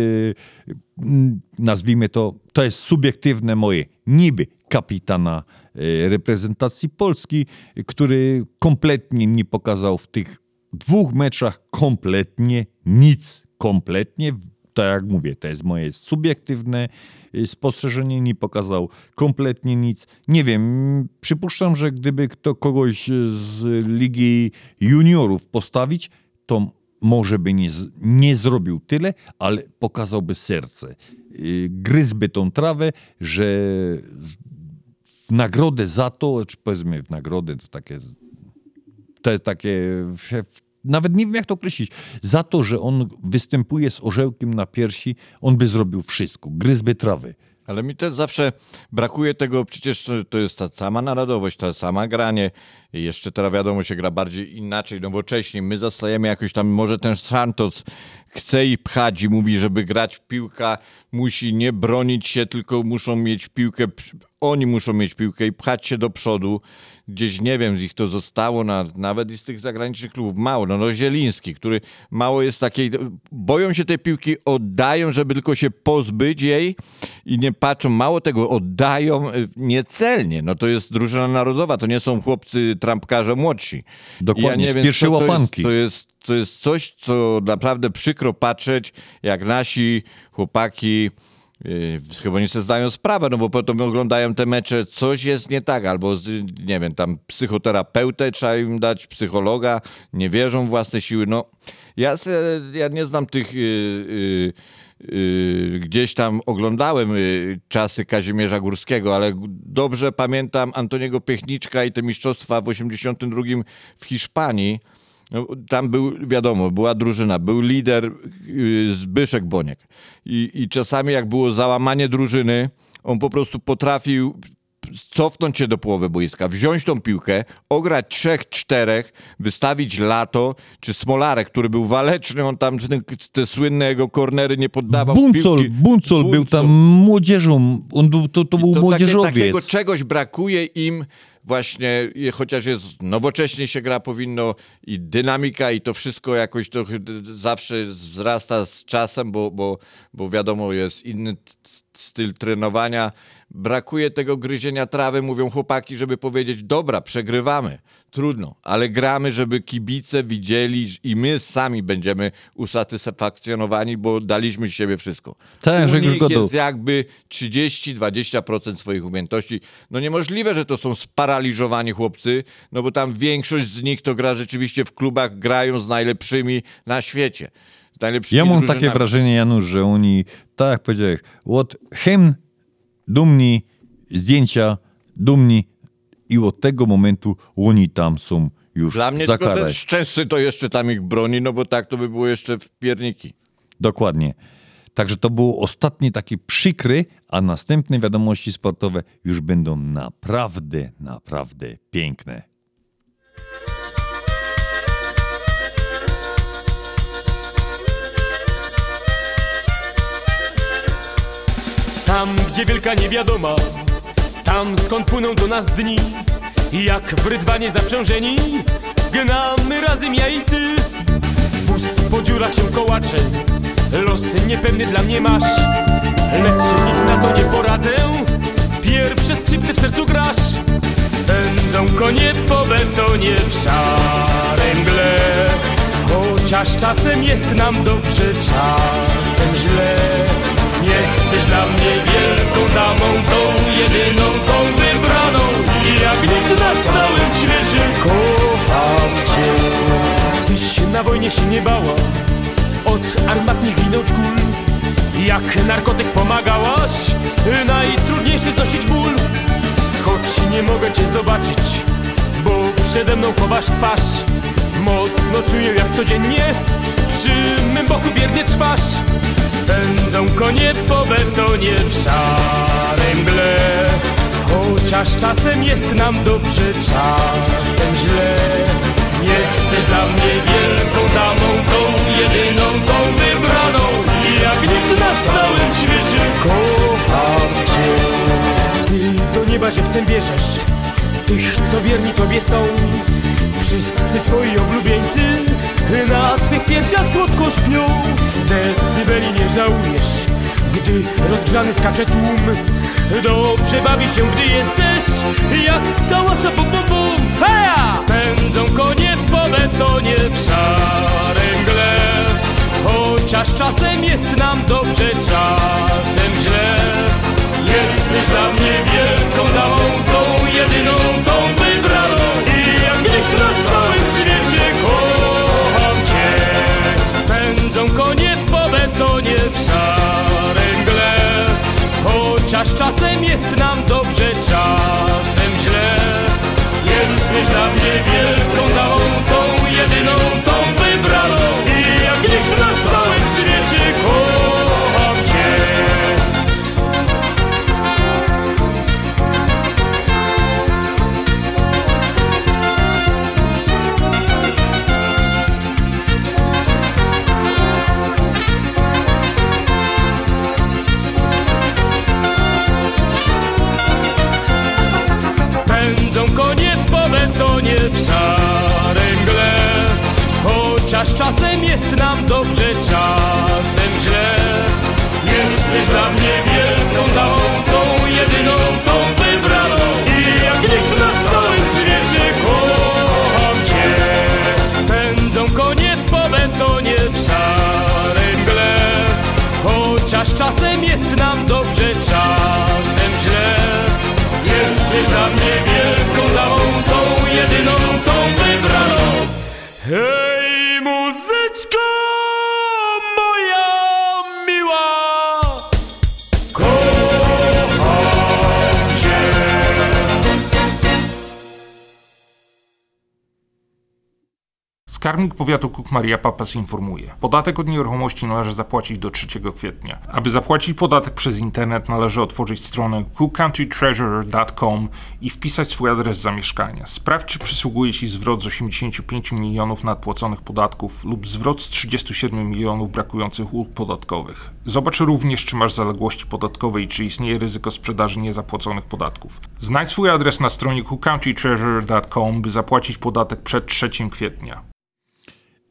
nazwijmy to, to jest subiektywne moje, niby kapitana e, reprezentacji Polski, który kompletnie nie pokazał w tych dwóch meczach kompletnie nic. Kompletnie, tak jak mówię, to jest moje subiektywne y, spostrzeżenie, nie pokazał kompletnie nic. Nie wiem, przypuszczam, że gdyby kto kogoś z Ligi Juniorów postawić, to może by nie, nie zrobił tyle, ale pokazałby serce. Y, Gryzłby tą trawę, że w nagrodę za to, czy powiedzmy w nagrodę, to takie to takie. Nawet nie wiem, jak to określić. Za to, że on występuje z orzełkiem na piersi, on by zrobił wszystko. Gryzby trawy. Ale mi też zawsze brakuje tego, przecież to- jest ta sama narodowość, ta sama granie. I jeszcze teraz wiadomo, się gra bardziej inaczej, nowocześnie. My zostajemy jakoś tam, może ten Santos chce i pchać i mówi, żeby grać w piłka, musi nie bronić się, tylko muszą mieć piłkę, oni muszą mieć piłkę i pchać się do przodu. Gdzieś, nie wiem, z ich to zostało, na, nawet i z tych zagranicznych klubów, mało. No, no Zieliński, który mało jest takiej, boją się tej piłki, oddają, żeby tylko się pozbyć jej i nie patrzą, mało tego, oddają y, niecelnie. No to jest drużyna narodowa, to nie są chłopcy trampkarze młodsi. Dokładnie, pierwszej co to łapanki. Jest, to jest to jest coś, co naprawdę przykro patrzeć, jak nasi chłopaki chyba nie sobie zdają sprawę, no bo potem oglądają te mecze, coś jest nie tak, albo nie wiem, tam psychoterapeutę trzeba im dać, psychologa, nie wierzą w własne siły. No, ja, se, ja nie znam tych... Yy, yy, yy, gdzieś tam oglądałem yy, czasy Kazimierza Górskiego, ale dobrze pamiętam Antoniego Piechniczka i te mistrzostwa w 82 w Hiszpanii. No, tam był, wiadomo, była drużyna, był lider yy, Zbyszek Boniek. I, I czasami jak było załamanie drużyny, on po prostu potrafił cofnąć się do połowy boiska, wziąć tą piłkę, ograć trzech, czterech, wystawić Lato, czy Smolarek, który był waleczny, on tam te, słynne jego kornery nie poddawał. Buncol, piłki. Buncol był tam młodzieżą, on był, to, to był To takie, młodzieżowiec. takiego czegoś brakuje im właśnie, chociaż jest nowocześnie się gra powinno i dynamika i to wszystko jakoś to zawsze wzrasta z czasem, bo, bo, bo wiadomo jest inny styl trenowania. Brakuje tego gryzienia trawy, mówią chłopaki, żeby powiedzieć, dobra, przegrywamy, trudno, ale gramy, żeby kibice widzieli i my sami będziemy usatysfakcjonowani, bo daliśmy z siebie wszystko. Tak, że nich jest jakby 30-20% swoich umiejętności. No niemożliwe, że to są sparaliżowani chłopcy, no bo tam większość z nich to gra rzeczywiście w klubach, grają z najlepszymi na świecie. Najlepszymi Ja mam takie wrażenie, Janusz, że oni, tak jak powiedziałeś, od hymn dumni, zdjęcia dumni i od tego momentu oni tam są już Dla mnie za tylko ten. Szczęsny to jeszcze tam ich broni, no bo tak to by było jeszcze w pierniki. Dokładnie. Także to było ostatnie takie przykry, a następne wiadomości sportowe już będą naprawdę, naprawdę piękne. Tam, gdzie wielka niewiadoma Tam, skąd płyną do nas dni Jak w rydwanie zaprzężeni Gnamy razem ja i ty. Wóz po dziurach się kołacze Los niepewny dla mnie masz. Lecz nic na to nie poradzę Pierwsze skrzypce w sercu grasz. Pędzą konie po betonie w szarej mgle Chociaż czasem jest nam dobrze, czasem źle Jesteś dla mnie wielką damą, tą jedyną, tą wybraną. I jak nikt na całym świecie kocham cię. Tyś na wojnie się nie bała. Od armatnych winoć kul Jak narkotyk pomagałaś Najtrudniejszy znosić ból. Choć nie mogę cię zobaczyć Bo przede mną chowasz twarz Mocno czuję jak codziennie. Przy mym boku wiernie trwasz. Pędzą konie po betonie w szarej mgle. Chociaż czasem jest nam dobrze, czasem źle. Jesteś dla mnie wielką damą, tą jedyną, tą wybraną. I jak nikt na całym świecie kocham cię. Ty do nieba żywcem bierzesz. Tych, co wierni Tobie są Wszyscy Twoi oblubieńcy Na Twych piersiach słodko śpią Decybeli nie żałujesz Gdy rozgrzany skacze tłum. Dobrze bawi się, gdy jesteś Jak skała bum bum bum. Heja! Pędzą konie po betonie w szarej mgle. Chociaż czasem jest nam dobrze, czasem źle. Jesteś dla mnie wielką tą jedyną, tą Chociaż czasem jest nam dobrze, czasem źle. Jesteś dla mnie wielką Chociaż czasem jest nam dobrze, czasem źle. Jesteś dla mnie wielką tą jedyną, tą wybraną. I jak nikt na całym świecie kocham Cię. Pędzą konie po betonie w szarej mgle Chociaż czasem jest nam dobrze, czasem źle. Jesteś dla mnie wielką tą jedyną, tą wybraną Skarbnik Powiatu Cook Maria Papas informuje. Podatek od nieruchomości należy zapłacić do 3 kwietnia. Aby zapłacić podatek przez internet należy otworzyć stronę cookcountytreasurer.com i wpisać swój adres zamieszkania. Sprawdź czy przysługuje Ci zwrot z 85 milionów nadpłaconych podatków lub zwrot z 37 milionów brakujących ulg podatkowych. Zobacz również czy masz zaległości podatkowe i czy istnieje ryzyko sprzedaży niezapłaconych podatków. Znajdź swój adres na stronie cookcountytreasurer.com by zapłacić podatek przed 3 kwietnia.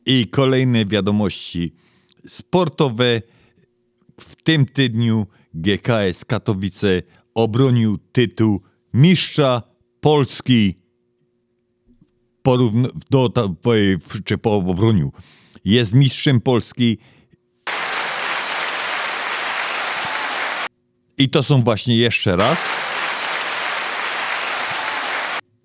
I kolejne wiadomości sportowe. W tym tygodniu GKS Katowice obronił tytuł mistrza Polski. Porówn- do, czy po obronił. Jest mistrzem Polski. I to są właśnie jeszcze raz.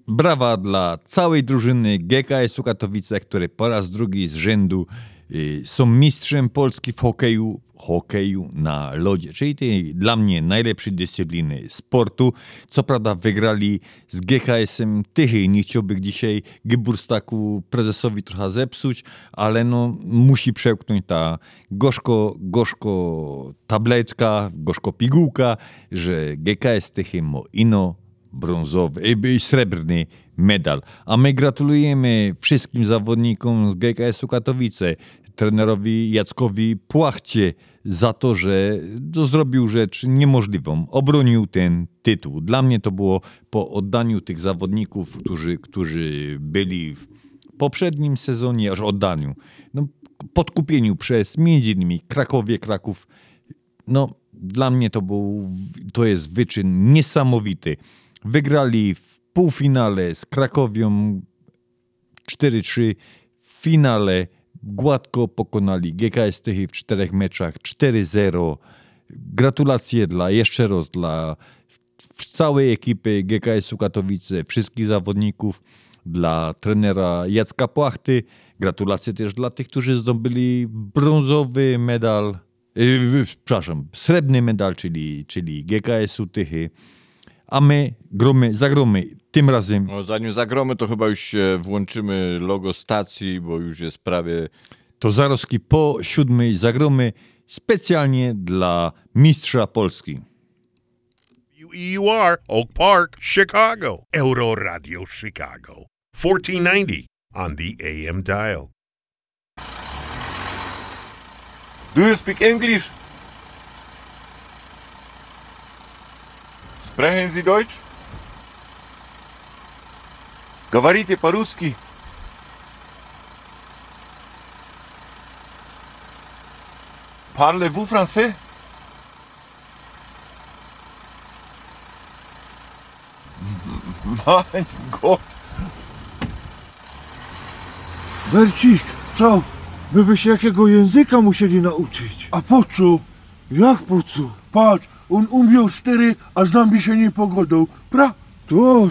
Brawa dla całej drużyny GKS-u Katowice, które po raz drugi z rzędu y, są mistrzem Polski w hokeju, hokeju na lodzie, czyli tej dla mnie najlepszej dyscypliny sportu. Co prawda wygrali z GKS-em Tychy. Nie chciałbym dzisiaj Geburstaku prezesowi trochę zepsuć, ale no musi przełknąć ta gorzko, gorzko tableczka, gorzko pigułka, że GKS Tychy ma ino brązowy, y, srebrny medal. A my gratulujemy wszystkim zawodnikom z GKS-u Katowice, trenerowi Jackowi Płachcie za to, że to zrobił rzecz niemożliwą. Obronił ten tytuł. Dla mnie to było po oddaniu tych zawodników, którzy, którzy byli w poprzednim sezonie, aż oddaniu, no, podkupieniu przez między innymi Krakowie, Kraków. No, dla mnie to był, to jest wyczyn niesamowity. Wygrali w półfinale z Krakowią 4-3. W finale gładko pokonali GKS Tychy w czterech meczach 4-0. Gratulacje dla, jeszcze raz dla całej ekipy GKS-u Katowice, wszystkich zawodników, dla trenera Jacka Płachty. Gratulacje też dla tych, którzy zdobyli brązowy medal, yy, przepraszam, srebrny medal, czyli, czyli GKS-u Tychy. A my gromy, zagromy tym razem. No, zanim zagromy, to chyba już się włączymy logo stacji, bo już jest prawie. To zaroski po siódmej zagromy specjalnie dla mistrza Polski. WEUR, Oak Park, Chicago. Euro Radio Chicago. 1490 on the AM dial. Do you speak English? Sprechen Sie Deutsch? Говорите по-русски? Parlez-vous français? Mein Gott! Bercik, co? My by się jakiego języka musieli nauczyć. A po co? Jak po co? Patrz, on umiał cztery, a z nami się nie pogodą. Pra? To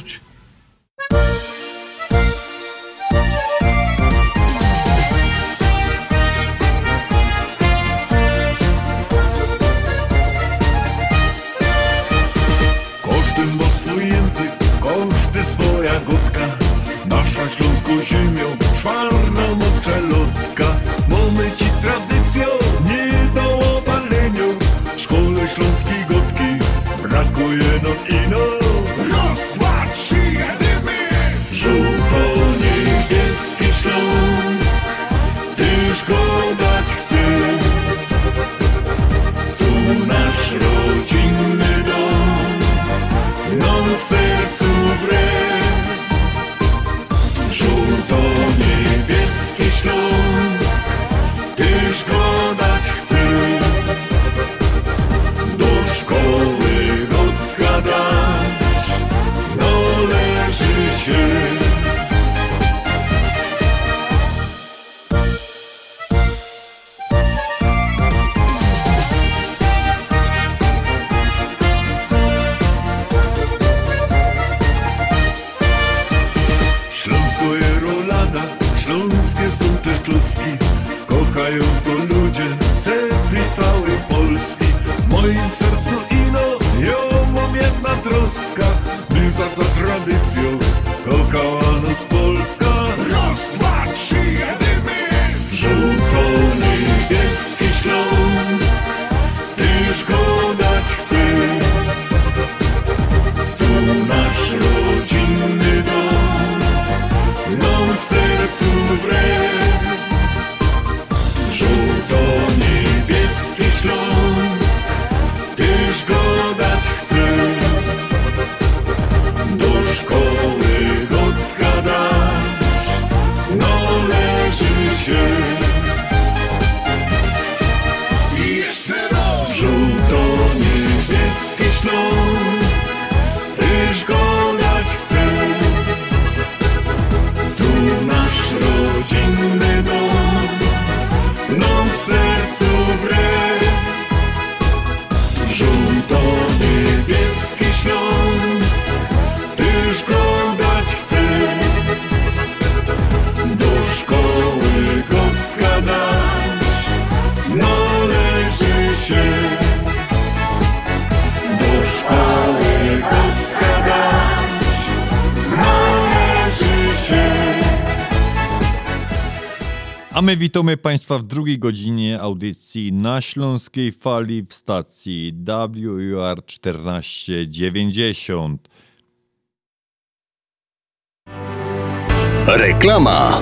witamy Państwa w drugiej godzinie audycji na Śląskiej Fali w stacji WUR 1490. Reklama.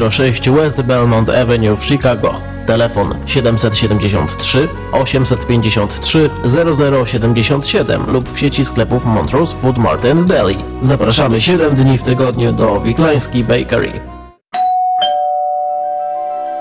6006 West Belmont Avenue w Chicago. Telefon 773 853 0077 lub w sieci sklepów Montrose Food Mart and Deli. Zapraszamy 7 dni w tygodniu do Wiklański Bakery.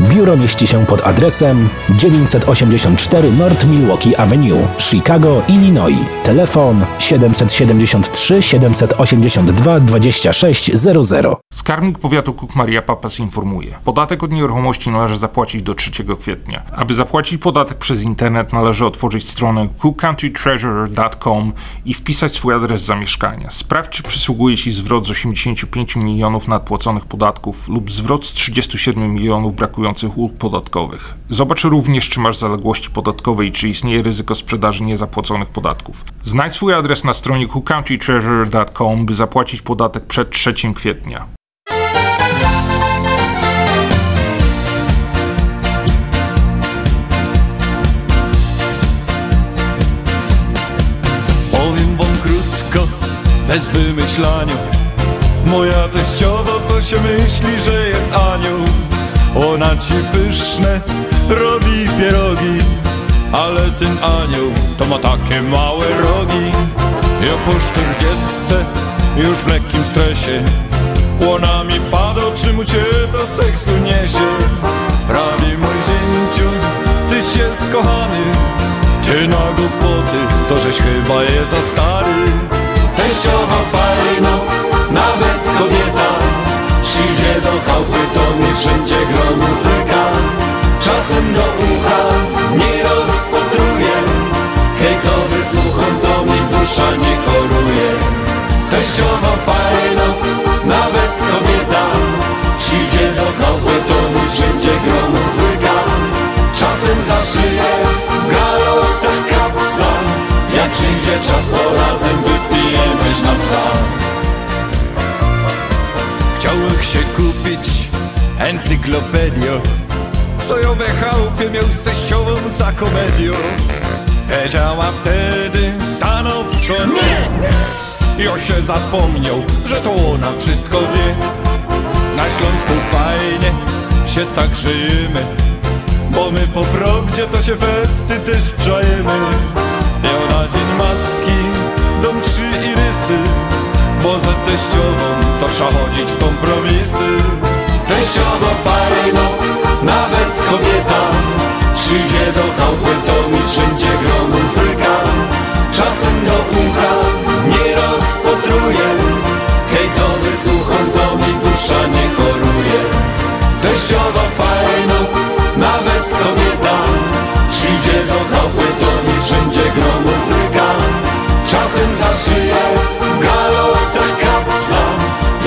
Biuro mieści się pod adresem 984 North Milwaukee Avenue, Chicago, Illinois. Telefon 773 782 2600. Skarbnik powiatu Cook Maria Papas informuje. Podatek od nieruchomości należy zapłacić do 3 kwietnia. Aby zapłacić podatek przez internet należy otworzyć stronę cookcountytreasurer.com i wpisać swój adres zamieszkania. Sprawdź czy przysługuje Ci zwrot z 85 milionów nadpłaconych podatków lub zwrot z 37 milionów brakujących ulg podatkowych. Zobacz również czy masz zaległości podatkowe i czy istnieje ryzyko sprzedaży niezapłaconych podatków. Znajdź swój adres na stronie cookcountytreasurer.com by zapłacić podatek przed 3 kwietnia. Powiem wam krótko, bez wymyślania Moja teściowa to się myśli, że jest anioł Ona ci pyszne robi pierogi Ale ten anioł to ma takie małe rogi. Ja po czterdziestce już w lekkim stresie Ona mi pada, czy mu cię do seksu niesie? Prawie mój zięciu, tyś jest kochany Ty na głupoty, to żeś chyba je za stary. Teściowa fajno, nawet Przyjdzie do chałupy, to mi wszędzie gro muzyka. Czasem do ucha nie rozpotruje Hejtowy słucham, to mi dusza nie choruje. Teściowa fajno, nawet kobieta Przyjdzie do chałupy, to mi wszędzie gro muzyka. Czasem za szyję w galotach kapsa Jak przyjdzie czas, to razem wypijemy sznapsa Chciałbym kupić encyklopedię Co ją we chałupie miał z teściową za komedią. Powiedziała wtedy stanowczo nie. Ja się zapomniał, że to ona wszystko wie. Na Śląsku fajnie się tak żyjemy Bo my po prawdzie to się festy też wczajemy. Ja na dzień matki dom trzy irysy Bo za teściową to trzeba chodzić w kompromisy Teściowa fajno, nawet kobieta Przyjdzie do chałupy, to mi wszędzie gro muzyka. Czasem do ucha nie rozpotruje Hejtowy słucham, to mi dusza nie choruje. Teściowa fajno, nawet kobieta Przyjdzie do chałupy, to mi wszędzie gro muzyka. Czasem za szyję w galotach kapsa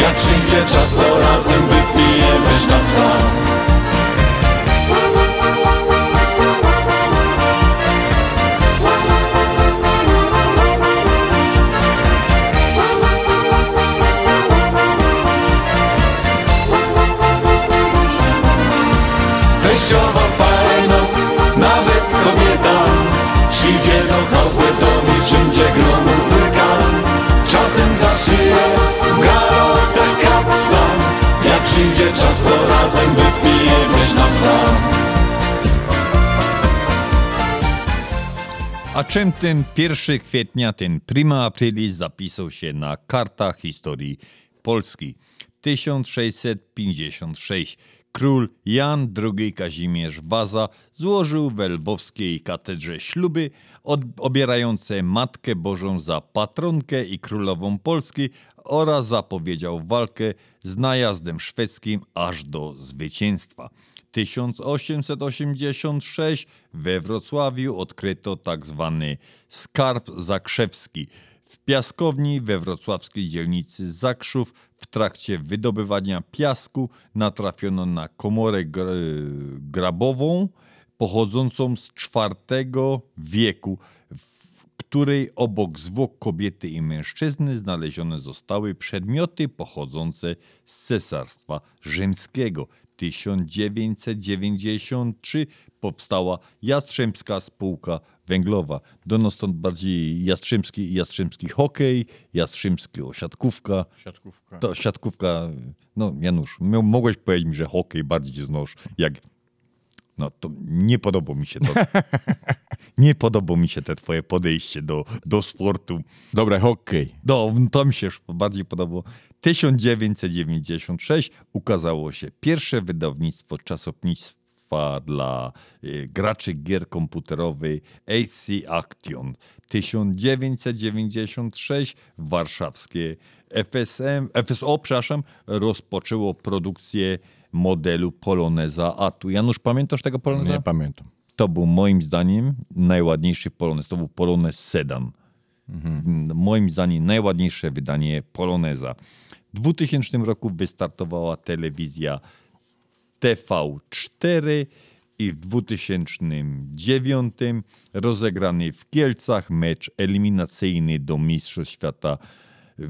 Jak przyjdzie czas, to razem wypijemy sznapsa Teściowa fajno, nawet kobieta Przyjdzie do chałupy, to mi wszędzie gro przyjdzie czas, to razem wypijemy sznapsa A czym ten 1 kwietnia, ten prima aprilis zapisał się na kartach historii Polski? 1656. Król Jan II Kazimierz Waza złożył w lwowskiej katedrze śluby obierające Matkę Bożą za patronkę i królową Polski oraz zapowiedział walkę z najazdem szwedzkim aż do zwycięstwa. 1886 we Wrocławiu odkryto tak zwany skarb zakrzewski. W piaskowni we wrocławskiej dzielnicy Zakrzów w trakcie wydobywania piasku natrafiono na komorę gr- grabową pochodzącą z IV wieku, w której obok zwłok kobiety i mężczyzny znalezione zostały przedmioty pochodzące z Cesarstwa Rzymskiego. 1993 powstała Jastrzębska Spółka Węglowa. Do nas stąd bardziej Jastrzębski, Jastrzębski hokej, Jastrzębski siatkówka. Siatkówka. To siatkówka, no Janusz, mogłeś powiedzieć mi, że hokej bardziej cię znosz, jak no to nie podoba mi się to. nie podoba mi się te twoje podejście do, do sportu. Dobra, hokej. No, to mi się już bardziej podobało. 1996 ukazało się pierwsze wydawnictwo czasopisma dla y, graczy gier komputerowych AC Action. 1996 warszawskie FSM, FSO, przepraszam, rozpoczęło produkcję modelu Poloneza Atu. Janusz, pamiętasz tego Poloneza? Nie pamiętam. To był moim zdaniem najładniejszy Polonez. To był Polonez Sedan. Mm, Moim zdaniem najładniejsze wydanie Poloneza. W 2000 roku wystartowała telewizja TV4 i w 2009 rozegrany w Kielcach mecz eliminacyjny do Mistrzostw Świata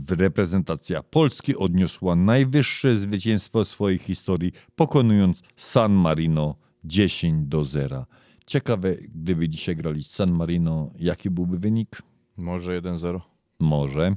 reprezentacja Polski odniosła najwyższe zwycięstwo w swojej historii, pokonując San Marino 10 do 0. Ciekawe, gdyby dzisiaj grali z San Marino, jaki byłby wynik? Może 1-0? Może.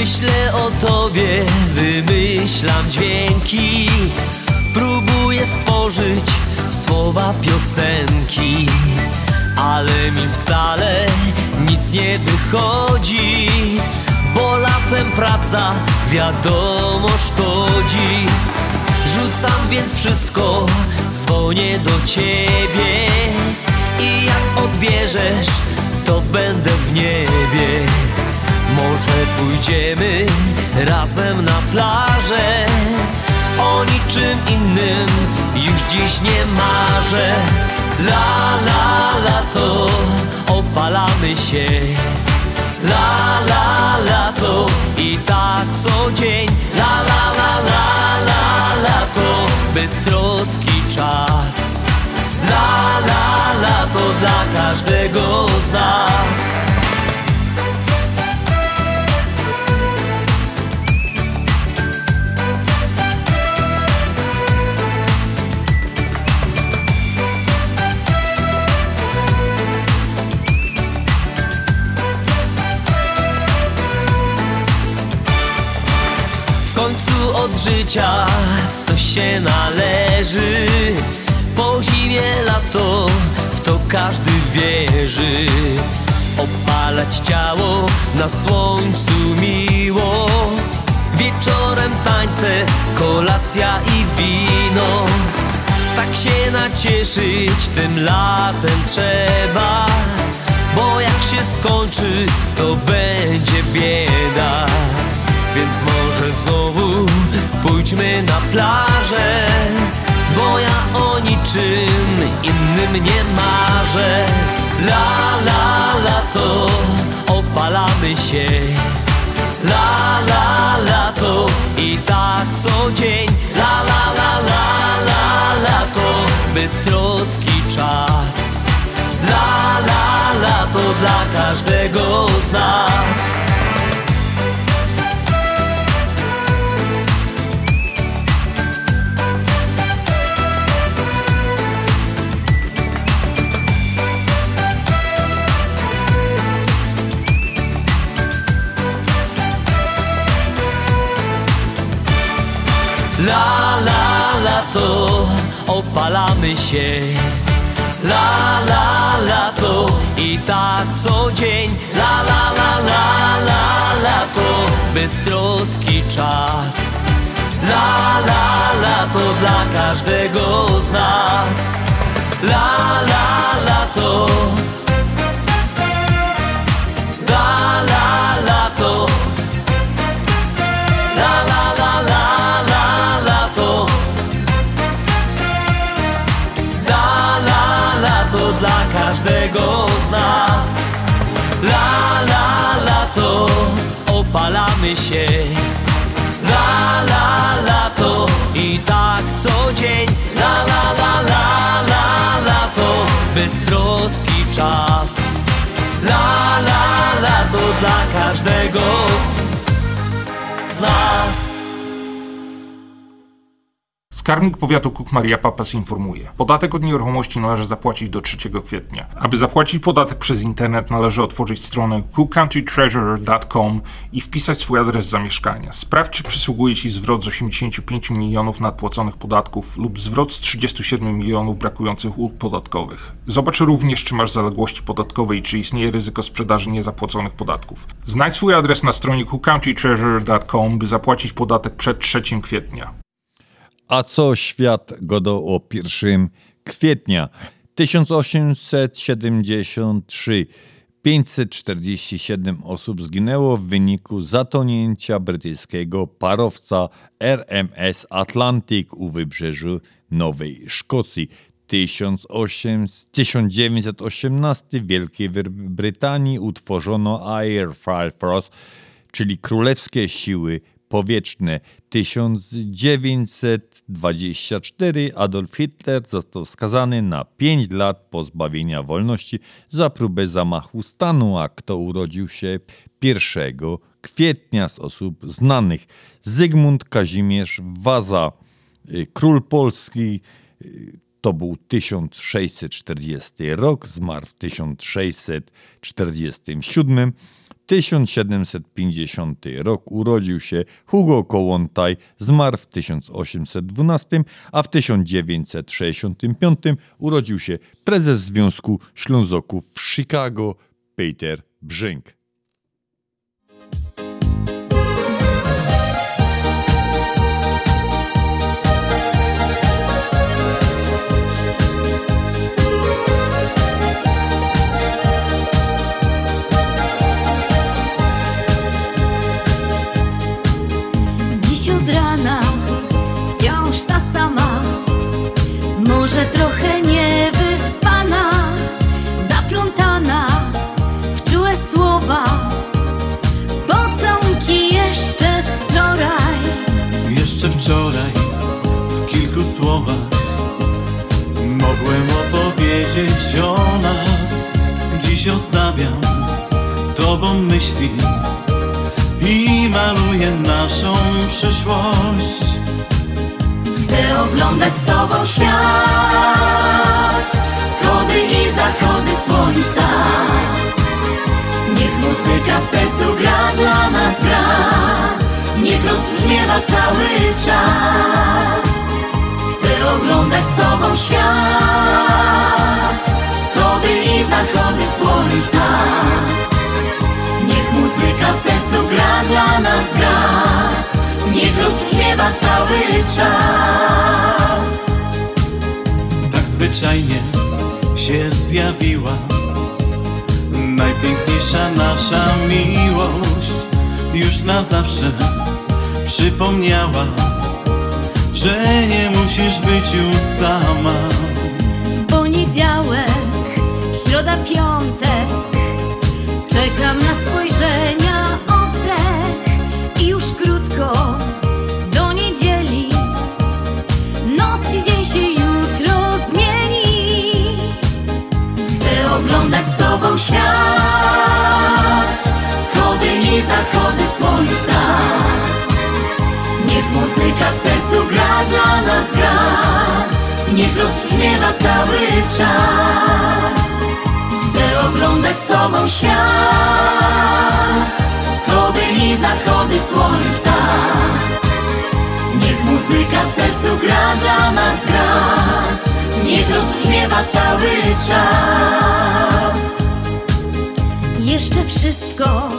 Myślę o tobie, wymyślam dźwięki. Próbuję stworzyć słowa piosenki Ale mi wcale nic nie wychodzi Bo latem praca wiadomo szkodzi. Rzucam więc wszystko, dzwonię do ciebie I jak odbierzesz, to będę w niebie może pójdziemy razem na plażę? O niczym innym już dziś nie marzę. La la lato, opalamy się. La la lato i tak co dzień. La la la la la lato, beztroski czas. La la lato dla każdego z nas życia coś się należy. Po zimie lato, w to każdy wierzy. Opalać ciało na słońcu miło. Wieczorem tańce, kolacja i wino. Tak się nacieszyć tym latem trzeba Bo jak się skończy, to będzie bieda. Więc może znowu pójdźmy na plażę Bo ja o niczym innym nie marzę. La la lato, opalamy się. La la lato i tak co dzień. La la la la la lato, beztroski czas. La la lato dla każdego z nas La la lato, opalamy się. La la lato i tak co dzień. La la la la la lato, beztroski czas. La la lato dla każdego z nas. La la lato opalamy się. La la lato i tak co dzień. La la la la la lato beztroski czas. La la lato dla każdego z nas Skarbnik Powiatu Kuk Maria Papas informuje. Podatek od nieruchomości należy zapłacić do 3 kwietnia. Aby zapłacić podatek przez internet należy otworzyć stronę cookcountytreasurer.com i wpisać swój adres zamieszkania. Sprawdź czy przysługuje Ci zwrot z 85 milionów nadpłaconych podatków lub zwrot z 37 milionów brakujących ulg podatkowych. Zobacz również czy masz zaległości podatkowe i czy istnieje ryzyko sprzedaży niezapłaconych podatków. Znajdź swój adres na stronie cookcountytreasurer.com by zapłacić podatek przed 3 kwietnia. A co świat godał o 1 kwietnia 1873? 547 osób zginęło w wyniku zatonięcia brytyjskiego parowca RMS Atlantic u wybrzeżu Nowej Szkocji. 1800 1918 w Wielkiej Brytanii utworzono Air Force, czyli Królewskie Siły Powietrzne. 1924 Adolf Hitler został skazany na 5 lat pozbawienia wolności za próbę zamachu stanu, a kto urodził się 1 kwietnia z osób znanych. Zygmunt Kazimierz Waza, y, król Polski, y, to był 1640 rok, zmarł w 1647. 1750 rok urodził się Hugo Kołłątaj, zmarł w 1812, a w 1965 urodził się prezes Związku Ślązoków w Chicago, Peter Brzęk. Oglądać z tobą świat. Wschody i zachody słońca. Niech muzyka w sercu gra dla nas gra. Niech rozbrzmiewa cały czas. Chcę oglądać z tobą świat. Wschody i zachody słońca. Niech muzyka w sercu gra dla nas gra. Niech rozbrzmiewa cały czas. Tak zwyczajnie się zjawiła Najpiękniejsza nasza miłość. Już na zawsze przypomniała Że nie musisz być już sama. Poniedziałek, środa, piątek. Czekam na spojrzenia, słońca Niech muzyka w sercu gra dla nas gra. Niech rozbrzmiewa cały czas. Chcę oglądać z tobą świat. Wschody i zachody słońca. Niech muzyka w sercu gra, dla nas gra. Niech rozbrzmiewa cały czas. Jeszcze wszystko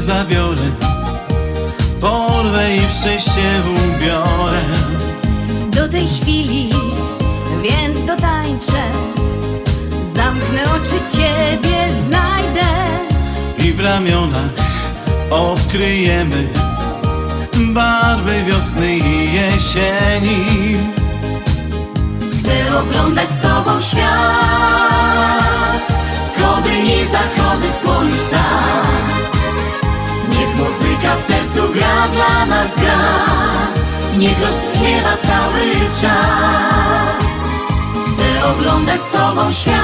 Cię zabiorę Porwę i w szczęście ubiorę. Do tej chwili, więc dotańczę. Zamknę oczy, Ciebie znajdę. I w ramionach odkryjemy Barwy wiosny i jesieni. Chcę oglądać z Tobą świat. Wschody i zachody słońca muzyka w sercu gra, dla nas gra. Niech rozbrzmiewa cały czas. Chcę oglądać z Tobą świat.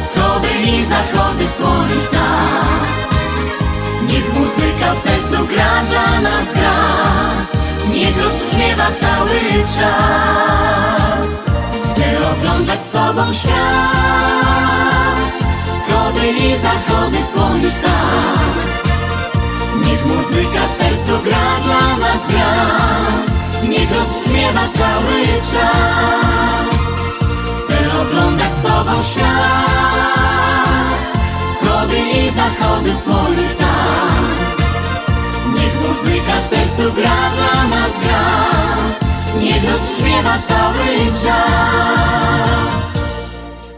Wschody i zachody słońca. Niech muzyka w sercu gra, dla nas gra. Niech rozbrzmiewa cały czas. Chcę oglądać z Tobą świat Wschody i zachody słońca. Niech muzyka w sercu gra, dla nas gra. Niech rozbrzmiewa cały czas. Chcę oglądać z Tobą świat. Wschody i zachody słońca. Niech muzyka w sercu gra, dla nas gra. Niech rozbrzmiewa cały czas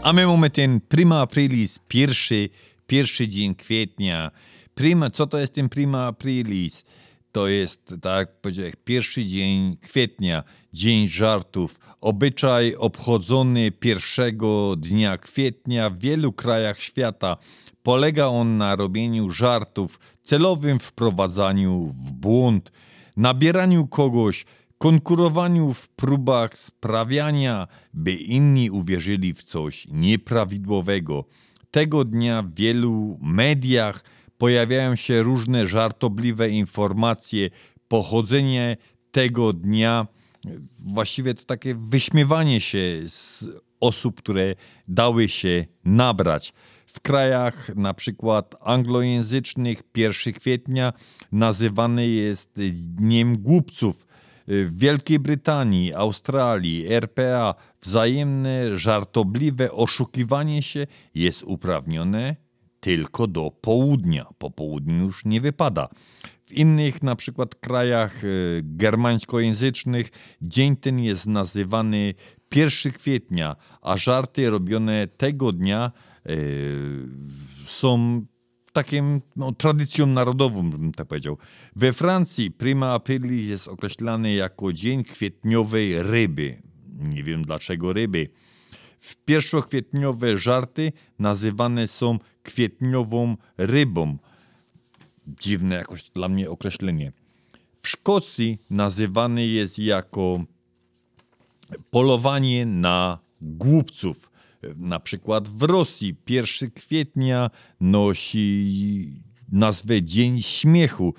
A my mamy ten prima aprilis, pierwszy, pierwszy dzień kwietnia. Prima, co to jest ten prima aprilis? To jest, tak powiedziałem, pierwszy dzień kwietnia, dzień żartów. Obyczaj obchodzony pierwszego dnia kwietnia w wielu krajach świata. Polega on na robieniu żartów, celowym wprowadzaniu w błąd, nabieraniu kogoś, konkurowaniu w próbach sprawiania, by inni uwierzyli w coś nieprawidłowego. Tego dnia w wielu mediach pojawiają się różne żartobliwe informacje. Pochodzenie tego dnia, właściwie to takie wyśmiewanie się z osób, które dały się nabrać. W krajach na przykład anglojęzycznych 1 kwietnia nazywany jest Dniem Głupców. W Wielkiej Brytanii, Australii, RPA wzajemne żartobliwe oszukiwanie się jest uprawnione tylko do południa. Po południu już nie wypada. W innych na przykład krajach e, germańskojęzycznych dzień ten jest nazywany 1 kwietnia, a żarty robione tego dnia e, są takim no, tradycją narodową, bym tak powiedział. We Francji prima aprilis jest określany jako dzień kwietniowej ryby. Nie wiem dlaczego ryby. W pierwszokwietniowe żarty nazywane są kwietniową rybą. Dziwne jakoś dla mnie określenie. W Szkocji nazywany jest jako polowanie na głupców. Na przykład w Rosji 1 kwietnia nosi nazwę Dzień Śmiechu.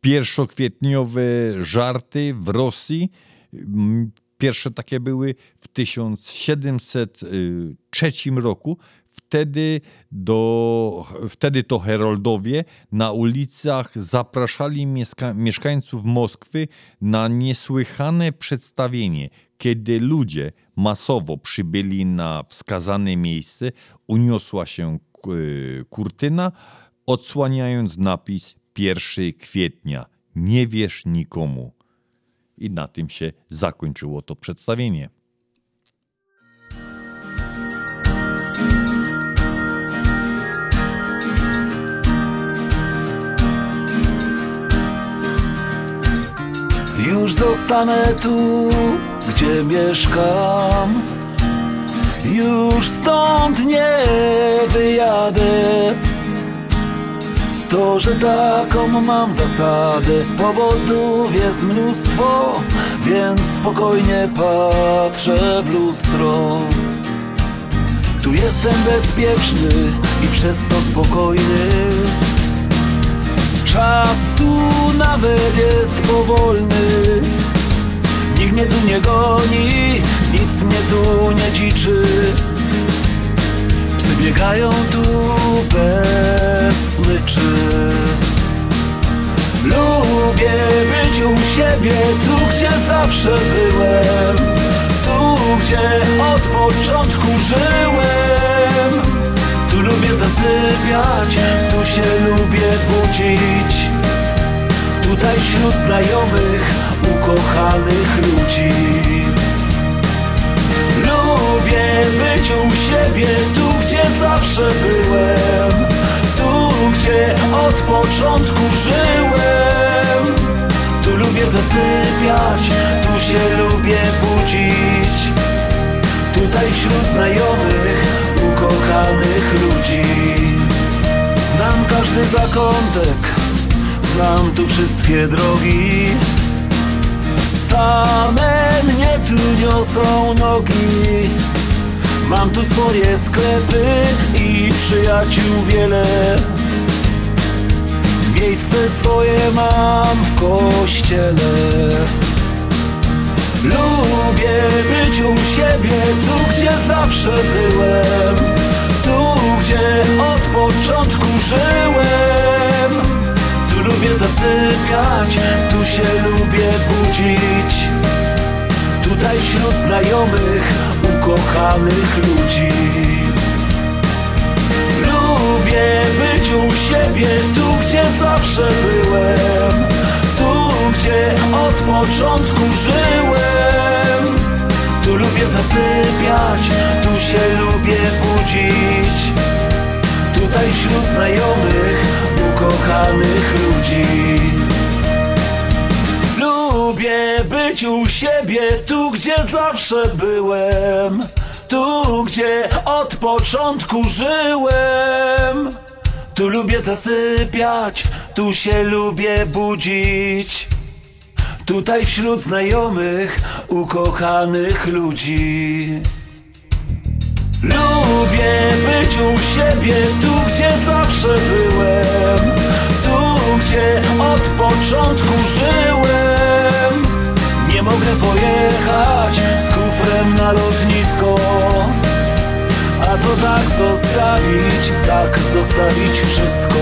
Pierwszokwietniowe żarty w Rosji mm, Pierwsze takie były w 1703 roku. Wtedy, do, wtedy to heroldowie na ulicach zapraszali mieszka- mieszkańców Moskwy na niesłychane przedstawienie. Kiedy ludzie masowo przybyli na wskazane miejsce, uniosła się k- kurtyna, odsłaniając napis 1 kwietnia. Nie wierz nikomu. I na tym się zakończyło to przedstawienie. Już zostanę tu, gdzie mieszkam. Już stąd nie wyjadę. To, że taką mam zasadę, powodów jest mnóstwo, więc spokojnie patrzę w lustro. Tu jestem bezpieczny i przez to spokojny. Czas tu nawet jest powolny. Nikt mnie tu nie goni, nic mnie tu nie dziczy. biegają tu bez smyczy. Lubię być u siebie, tu gdzie zawsze byłem, tu gdzie od początku żyłem. Tu lubię zasypiać, tu się lubię budzić. Tutaj wśród znajomych, ukochanych ludzi. Lubię być u siebie, tu gdzie zawsze byłem, tu gdzie od początku żyłem. Tu lubię zasypiać, tu się lubię budzić. Tutaj wśród znajomych, ukochanych ludzi. Znam każdy zakątek, znam tu wszystkie drogi. Same mnie tu niosą nogi. Mam tu swoje sklepy i przyjaciół wiele. Miejsce swoje mam w kościele. Lubię być u siebie, tu gdzie zawsze byłem. Tu gdzie od początku żyłem Tu lubię zasypiać, tu się lubię budzić. Tutaj wśród znajomych, ukochanych ludzi. Lubię być u siebie, tu gdzie zawsze byłem. Tu gdzie od początku żyłem. Tu lubię zasypiać, tu się lubię budzić Tutaj wśród znajomych, ukochanych ludzi. Lubię być u siebie, tu gdzie zawsze byłem. Tu gdzie od początku żyłem. Tu lubię zasypiać, tu się lubię budzić. Tutaj wśród znajomych, ukochanych ludzi Lubię być u siebie, tu gdzie zawsze byłem. Tu gdzie od początku żyłem. Nie mogę pojechać z kufrem na lotnisko. A to tak zostawić, tak zostawić wszystko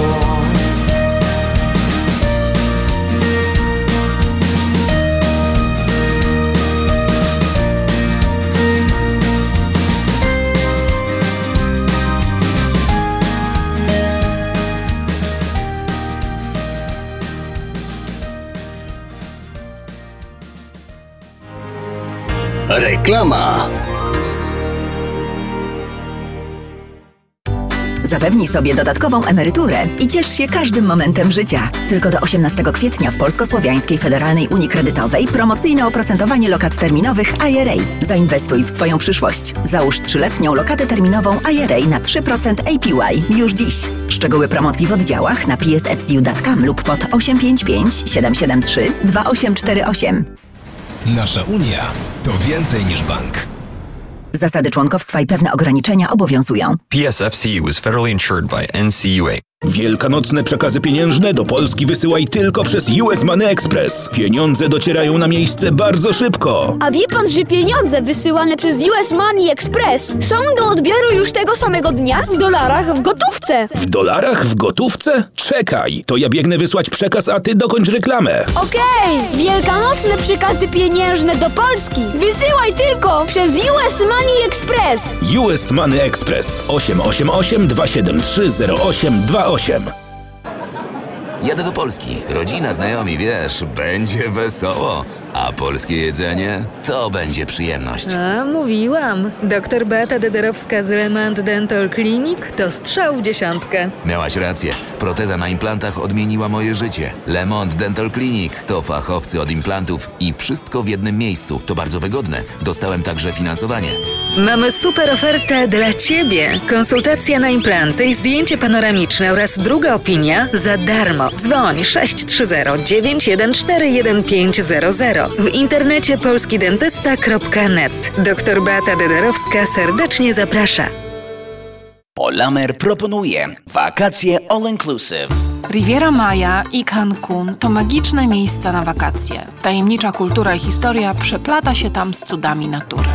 Reklama. Zapewnij sobie dodatkową emeryturę i ciesz się każdym momentem życia. Tylko do 18 kwietnia w Polsko-Słowiańskiej Federalnej Unii Kredytowej promocyjne oprocentowanie lokat terminowych IRA. Zainwestuj w swoją przyszłość. Załóż trzyletnią lokatę terminową IRA na 3% APY już dziś. Szczegóły promocji w oddziałach na psfcu.com lub pod 855 773 2848. Nasza Unia to więcej niż bank. Zasady członkowstwa i pewne ograniczenia obowiązują. PSFCU is federally insured by NCUA. Wielkanocne przekazy pieniężne do Polski wysyłaj tylko przez US Money Express. Pieniądze docierają na miejsce bardzo szybko. A wie pan, że pieniądze wysyłane przez US Money Express są do odbioru już tego samego dnia w dolarach w gotówce? W dolarach w gotówce? Czekaj, to ja biegnę wysłać przekaz, a ty dokończ reklamę. Okej, wielkanocne przekazy pieniężne do Polski wysyłaj tylko przez US Money Express. US Money Express 888 273 0828 Jadę do Polski. Rodzina, znajomi, wiesz, będzie wesoło. A polskie jedzenie to będzie przyjemność. A, mówiłam. Doktor Beata Dederowska z Lemant Dental Clinic to strzał w dziesiątkę. Miałaś rację. Proteza na implantach odmieniła moje życie. Lemont Dental Clinic to fachowcy od implantów i wszystko w jednym miejscu. To bardzo wygodne. Dostałem także finansowanie. Mamy super ofertę dla Ciebie. Konsultacja na implanty i zdjęcie panoramiczne oraz druga opinia za darmo. Dzwoń 630 914 1500. W internecie polskidentysta.net. Doktor Beata Dederowska serdecznie zaprasza. Polamer proponuje wakacje all inclusive. Riviera Maya i Cancun to magiczne miejsca na wakacje. Tajemnicza kultura i historia przeplata się tam z cudami natury.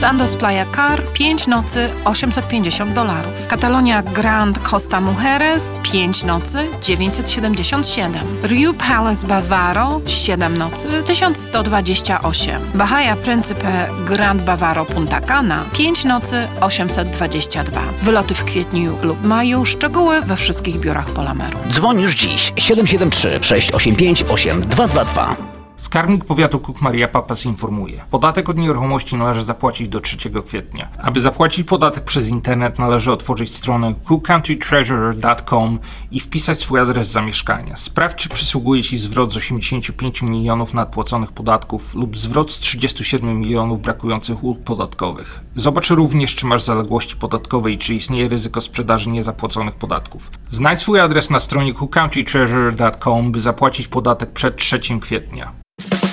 Sandos Playa Car 5 nocy 850 dolarów. Catalonia Grand Costa Mujeres 5 nocy 977. Riu Palace Bavaro 7 nocy 1128. Bahia Principe Grand Bavaro Punta Cana 5 nocy 822. Wyloty w kwietniu lub maju, szczegóły we wszystkich biurach Polameru. Dzwoń już dziś 773 685 8222. Skarbnik Powiatu Cook Maria Papas informuje. Podatek od nieruchomości należy zapłacić do 3 kwietnia. Aby zapłacić podatek przez internet należy otworzyć stronę cookcountytreasurer.com i wpisać swój adres zamieszkania. Sprawdź czy przysługuje Ci zwrot z 85 milionów nadpłaconych podatków lub zwrot z 37 milionów brakujących ulg podatkowych. Zobacz również czy masz zaległości podatkowe i czy istnieje ryzyko sprzedaży niezapłaconych podatków. Znajdź swój adres na stronie cookcountytreasurer.com by zapłacić podatek przed 3 kwietnia. Thank you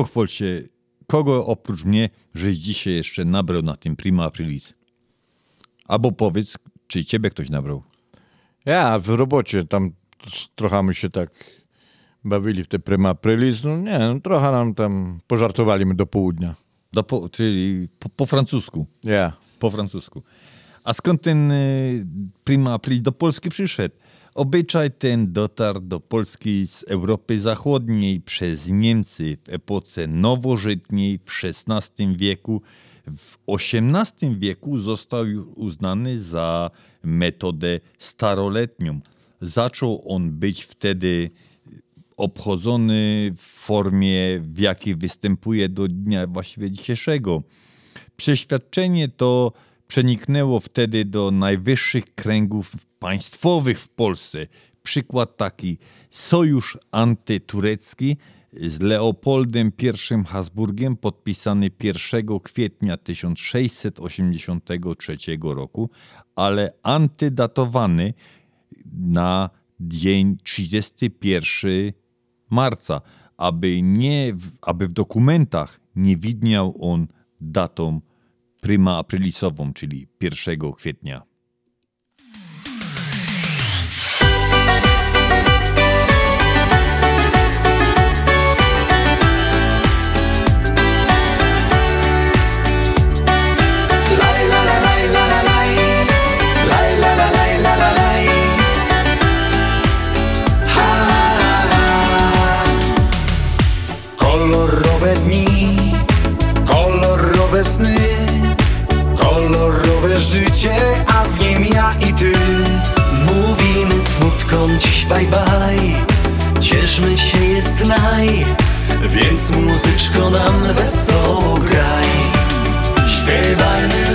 pochwal się, kogo oprócz mnie, żeś dzisiaj jeszcze nabrał na tym Prima Aprilis? Albo powiedz, czy ciebie ktoś nabrał? Ja w robocie tam trochę my się tak bawili w te prima aprilis. No nie, no, trochę nam tam pożartowali my do południa. Do po, czyli po, po francusku. Ja. Po francusku. A skąd ten y, Prima Aprilis do Polski przyszedł? Obyczaj ten dotarł do Polski z Europy Zachodniej przez Niemcy w epoce nowożytniej w XVI wieku. W XVIII wieku został już uznany za metodę staroletnią. Zaczął on być wtedy obchodzony w formie, w jakiej występuje do dnia właściwie dzisiejszego. Przeświadczenie to przeniknęło wtedy do najwyższych kręgów państwowych w Polsce. Przykład taki: sojusz antyturecki z Leopoldem I Habsburgiem podpisany 1 kwietnia 1683 roku, ale antydatowany na dzień 31 marca, aby, nie, aby w dokumentach nie widniał on datą prima aprilisową, czyli 1 kwietnia. Życie, a w nim ja i ty. Mówimy smutkom dziś bye bye. Cieszmy się jest naj. Więc muzyczko nam wesoło graj. Śpiewajmy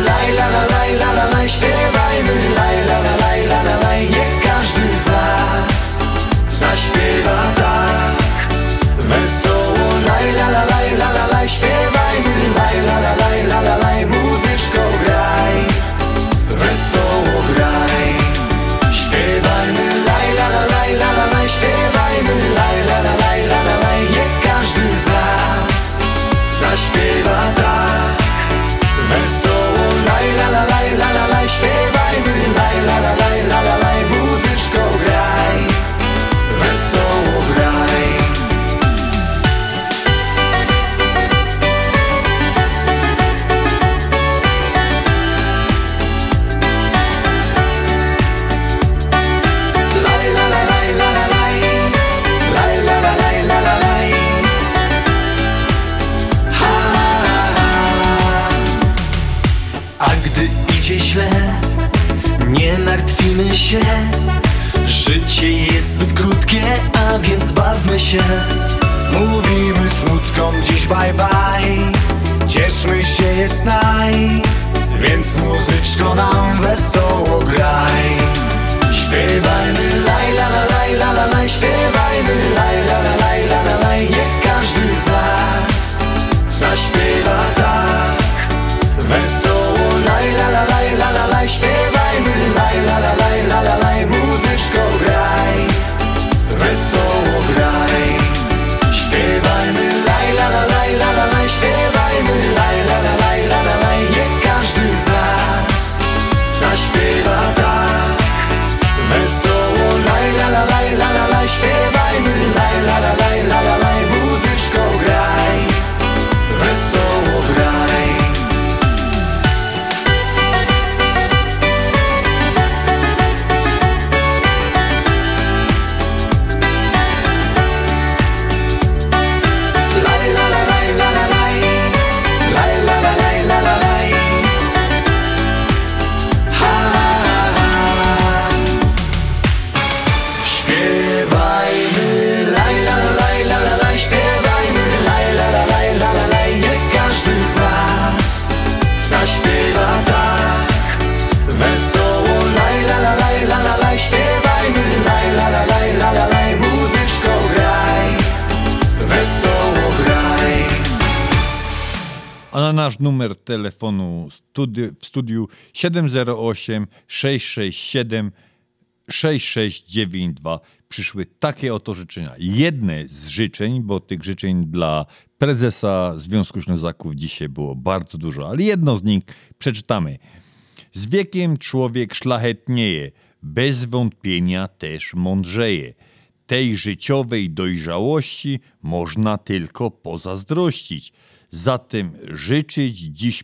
studi- w studiu 708 667 6692 przyszły takie oto życzenia. Jedne z życzeń, bo tych życzeń dla prezesa Związku Ślązaków dzisiaj było bardzo dużo, ale jedno z nich przeczytamy. Z wiekiem człowiek szlachetnieje, bez wątpienia też mądrzeje. Tej życiowej dojrzałości można tylko pozazdrościć. Zatem życzyć dziś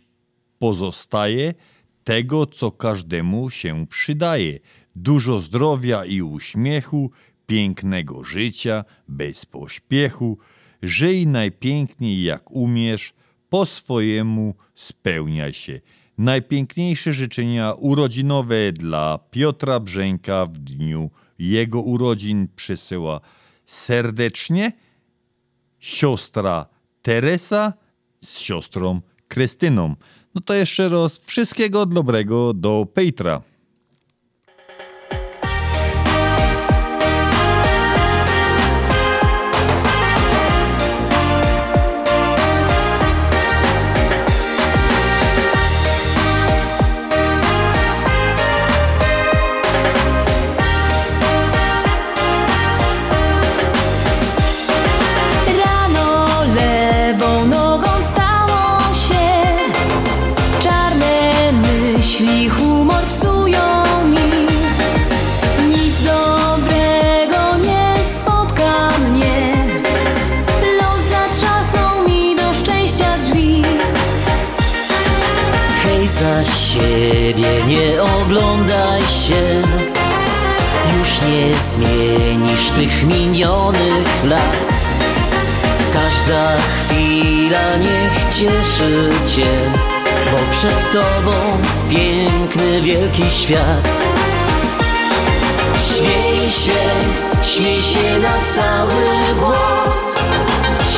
pozostaje tego, co każdemu się przydaje. dużo zdrowia i uśmiechu, pięknego życia, bez pośpiechu. Żyj najpiękniej jak umiesz, po swojemu spełniaj się. Najpiękniejsze życzenia urodzinowe dla Piotra Brzęka w dniu jego urodzin przysyła serdecznie siostra Teresa z siostrą Krystyną. No to jeszcze raz wszystkiego dobrego do Petra. Wielki świat. Śmiej się, śmiej się na cały głos.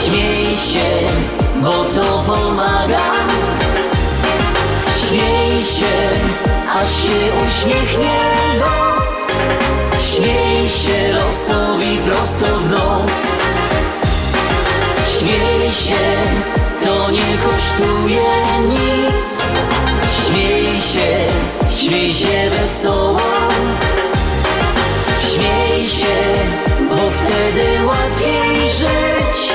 Śmiej się, bo to pomaga. Śmiej się, aż się uśmiechnie los. Śmiej się losowi prosto w nos. Śmiej się, to nie kosztuje nic. Śmiej się, śmiej się wesoło. Śmiej się, bo wtedy łatwiej żyć.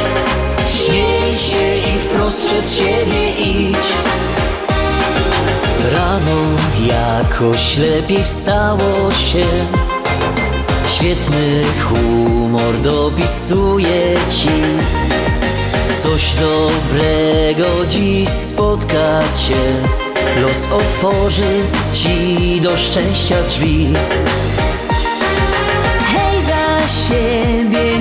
Śmiej się i wprost przed siebie idź. Rano jakoś lepiej wstało się. Świetny humor dopisuje ci. Coś dobrego dziś spotka cię. Los otworzy ci do szczęścia drzwi. Hej, za siebie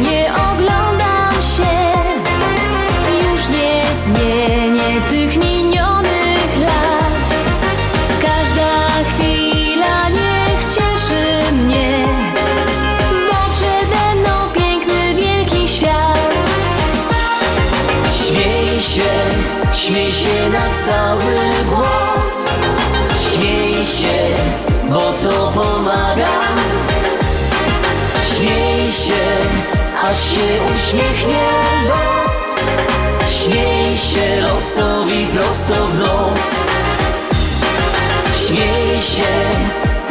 się uśmiechnie los Śmiej się losowi prosto w nos. Śmiej się,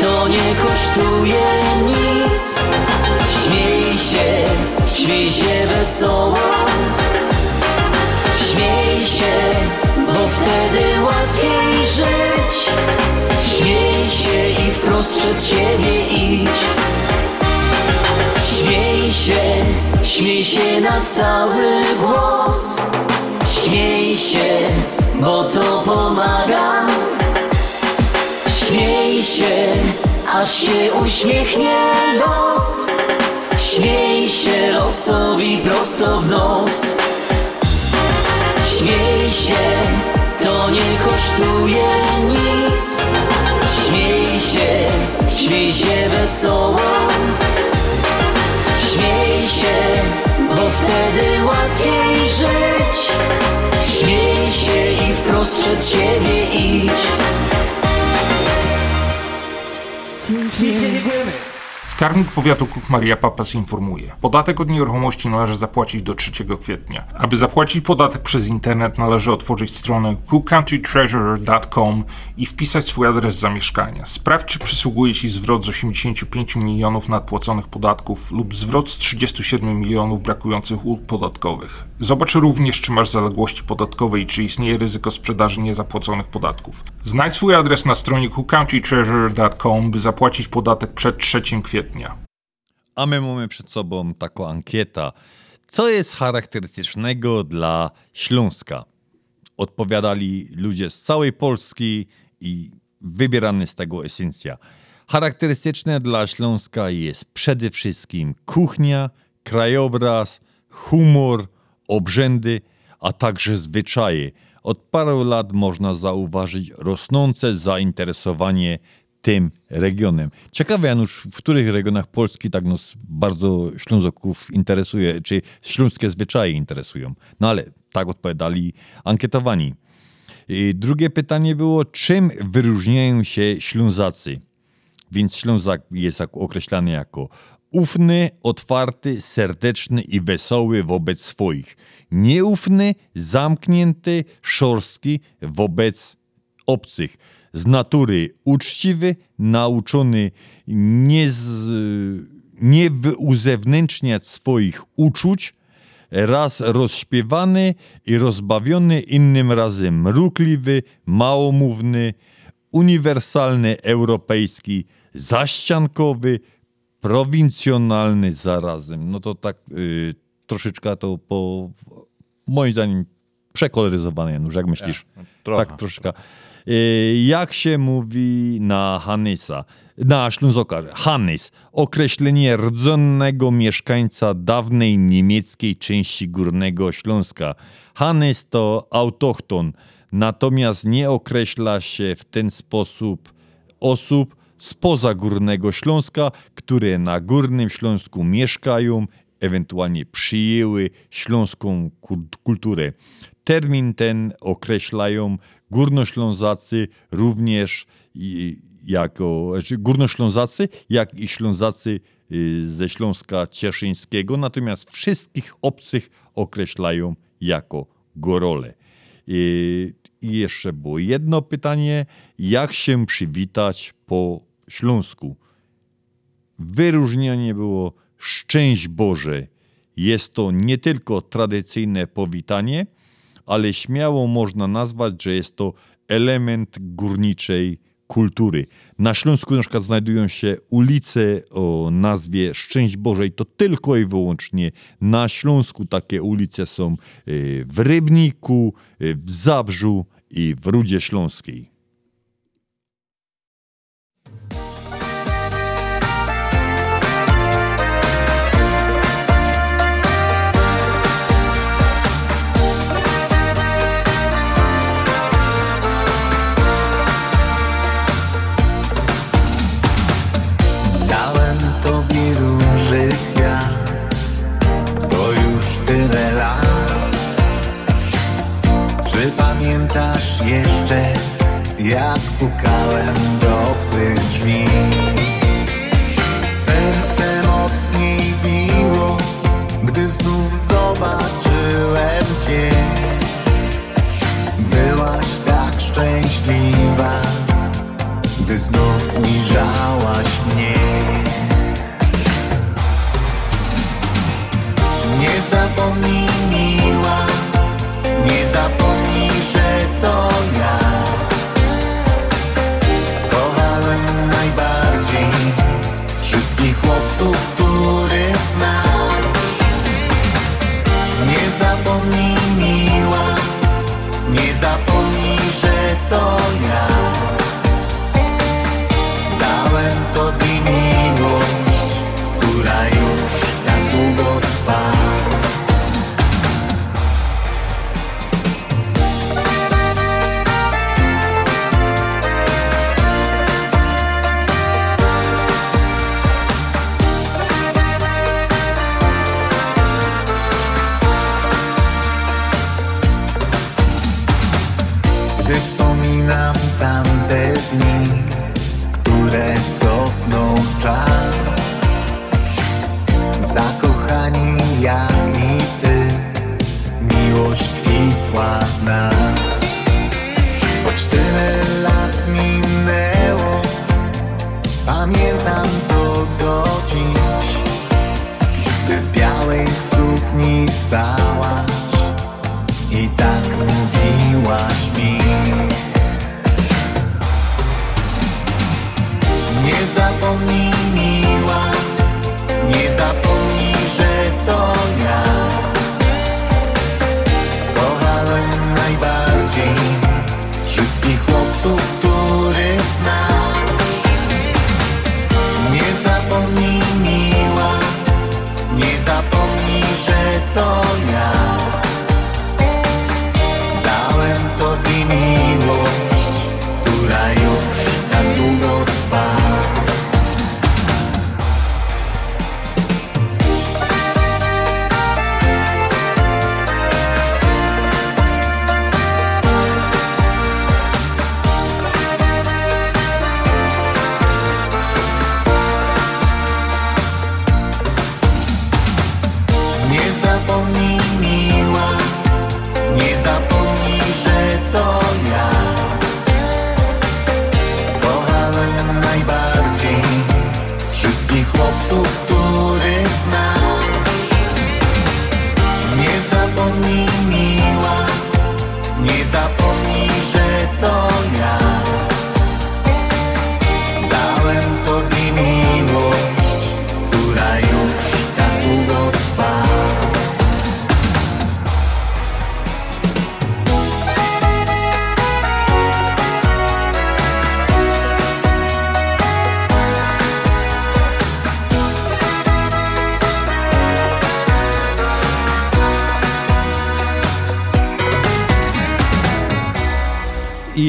to nie kosztuje nic. Śmiej się, śmiej się wesoło. Śmiej się, bo wtedy łatwiej żyć. Śmiej się i wprost przed siebie idź. Śmiej się, śmiej się na cały głos. Śmiej się, bo to pomaga. Śmiej się, aż się uśmiechnie los. Śmiej się losowi prosto w nos. Śmiej się, to nie kosztuje nic. Śmiej się, śmiej się wesoło się, bo wtedy łatwiej żyć. Śmiej się i wprost przed siebie idź Skarbnik Powiatu Cook Maria Papas informuje. Podatek od nieruchomości należy zapłacić do 3 kwietnia. Aby zapłacić podatek przez internet należy otworzyć stronę cookcountytreasurer.com i wpisać swój adres zamieszkania. Sprawdź, czy przysługuje Ci zwrot z 85 milionów nadpłaconych podatków lub zwrot z 37 milionów brakujących ulg podatkowych. Zobacz również, czy masz zaległości podatkowe i czy istnieje ryzyko sprzedaży niezapłaconych podatków. Znajdź swój adres na stronie cookcountytreasurer.com, by zapłacić podatek przed 3 kwietnia. A my mamy przed sobą taką ankietę. Co jest charakterystycznego dla Śląska? Odpowiadali ludzie z całej Polski i wybierany z tego esencja. Charakterystyczne dla Śląska jest przede wszystkim kuchnia, krajobraz, humor, obrzędy, a także zwyczaje. Od paru lat można zauważyć rosnące zainteresowanie tym regionem. Ciekawe, Janusz, w których regionach Polski tak nas bardzo Ślązoków interesuje, czy śląskie zwyczaje interesują. No ale tak odpowiadali ankietowani. Drugie pytanie było, czym wyróżniają się Ślązacy? Więc Ślązak jest określany jako ufny, otwarty, serdeczny i wesoły wobec swoich. Nieufny, zamknięty, szorstki wobec obcych. Z natury uczciwy, nauczony nie, z, nie uzewnętrzniać swoich uczuć, raz rozśpiewany i rozbawiony, innym razem mrukliwy, małomówny, uniwersalny, europejski, zaściankowy, prowincjonalny zarazem. No to tak y, troszeczkę to po moim zdaniem przekoloryzowane, Janusz, jak myślisz? trochę. Tak, troszeczkę. Y, Jak się mówi na Hanysa, na Ślązoka, Hanys, określenie rdzennego mieszkańca dawnej niemieckiej części Górnego Śląska. Hanys to autochton, natomiast nie określa się w ten sposób osób spoza Górnego Śląska, które na Górnym Śląsku mieszkają, ewentualnie przyjęły śląską kult- kulturę. Termin ten określają górnoślązacy również jako, znaczy górnoślązacy, jak i ślązacy y, ze Śląska Cieszyńskiego, natomiast wszystkich obcych określają jako gorole. I i jeszcze było jedno pytanie, jak się przywitać po śląsku? Wyróżnienie było szczęść Boże. Jest to nie tylko tradycyjne powitanie, ale śmiało można nazwać, że jest to element górniczej kultury. Na Śląsku na przykład znajdują się ulice o nazwie Szczęść Bożej, to tylko i wyłącznie na Śląsku takie ulice są y, w Rybniku, y, w Zabrzu i w Rudzie Śląskiej.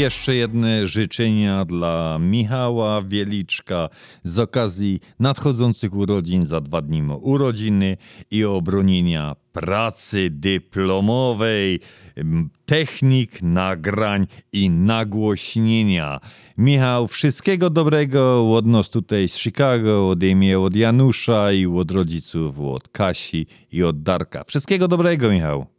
Jeszcze jedne życzenia dla Michała Wieliczka z okazji nadchodzących urodzin za dwa dni urodziny i obronienia pracy dyplomowej, technik nagrań i nagłośnienia. Michał, wszystkiego dobrego od nas tutaj z Chicago, od imię od Janusza i od rodziców, od Kasi i od Darka. Wszystkiego dobrego, Michał.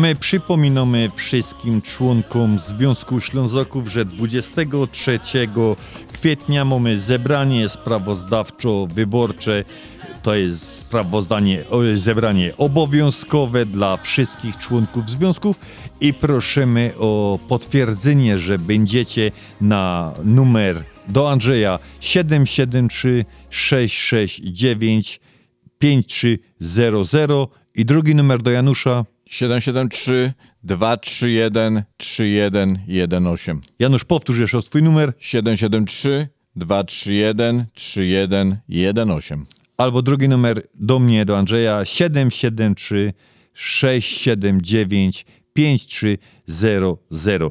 My przypominamy wszystkim członkom Związku Ślązaków, że 23 kwietnia mamy zebranie sprawozdawczo-wyborcze. To jest sprawozdanie, zebranie obowiązkowe dla wszystkich członków związków i prosimy o potwierdzenie, że będziecie na numer do Andrzeja 773 669 5300 i drugi numer do Janusza 773 231 3118. Janusz, powtórz jeszcze swój numer. 773 231 3118. Albo drugi numer do mnie, do Andrzeja 773 679 5300.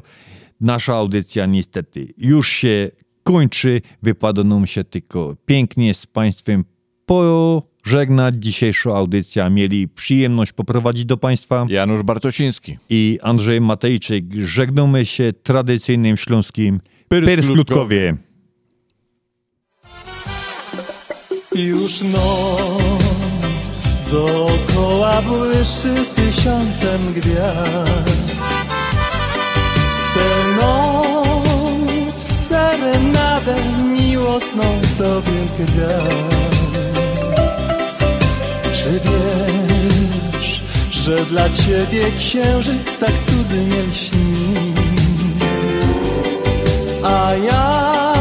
Nasza audycja niestety już się kończy. Wypada nam się tylko pięknie z Państwem pożegnać. Dzisiejsza audycja mieli przyjemność poprowadzić do Państwa Janusz Bartosiński i Andrzej Matejczyk. Żegnamy się tradycyjnym śląskim. Pyrskutkowie. Już noc dookoła błyszczy tysiącem gwiazd W tę noc serenadę miłosną Tobie gram Czy wiesz, że dla Ciebie księżyc tak cudnie lśni. A ja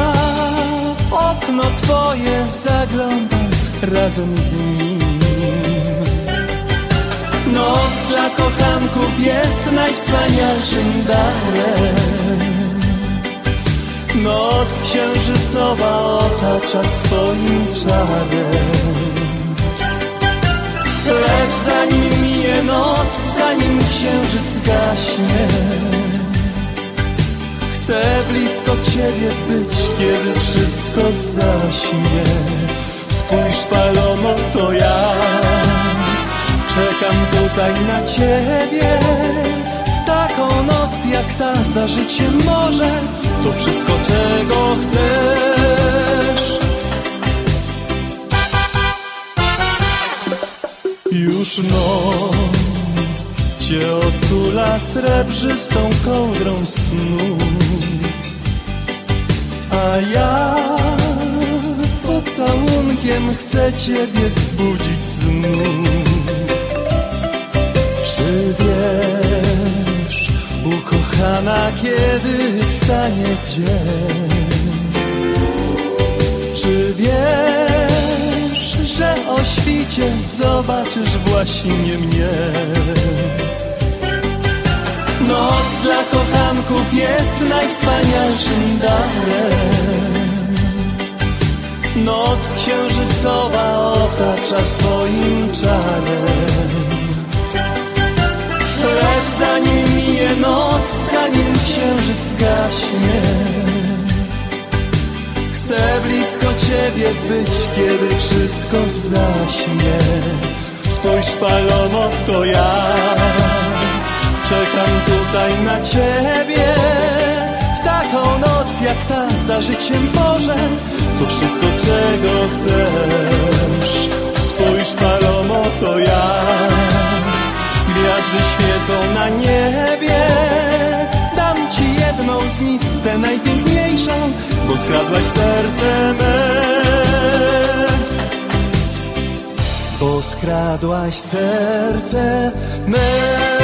w okno Twoje zaglądam razem z nim. Noc dla kochanków jest najwspanialszym darem. Noc księżycowa otacza swoim czarem Lecz zanim minie noc, zanim księżyc gaśnie. Chcę blisko Ciebie być, kiedy wszystko zaśnie. Spójrz palomo, to ja. Czekam tutaj na Ciebie. W taką noc jak ta zdarzyć się może. To wszystko czego chcesz Już noc Cię otula srebrzystą kołdrą snu A ja pocałunkiem chcę Ciebie budzić znów Czy wiesz, ukochana, kiedy wstanie dzień? Czy wiesz, że o świcie zobaczysz właśnie mnie? Noc dla kochanków jest najwspanialszym darem Noc księżycowa otacza swoim czarem Lecz zanim minie noc, zanim księżyc gaśnie Chcę blisko Ciebie być, kiedy wszystko zaśnie. Spójrz palomo, to ja. Czekam tutaj na Ciebie. W taką noc jak ta zdarzyć się może To wszystko czego chcesz. Spójrz palomo, to ja. Gwiazdy świecą na niebie jedną z nich, tę najpiękniejszą Bo skradłaś serce me. Bo skradłaś serce me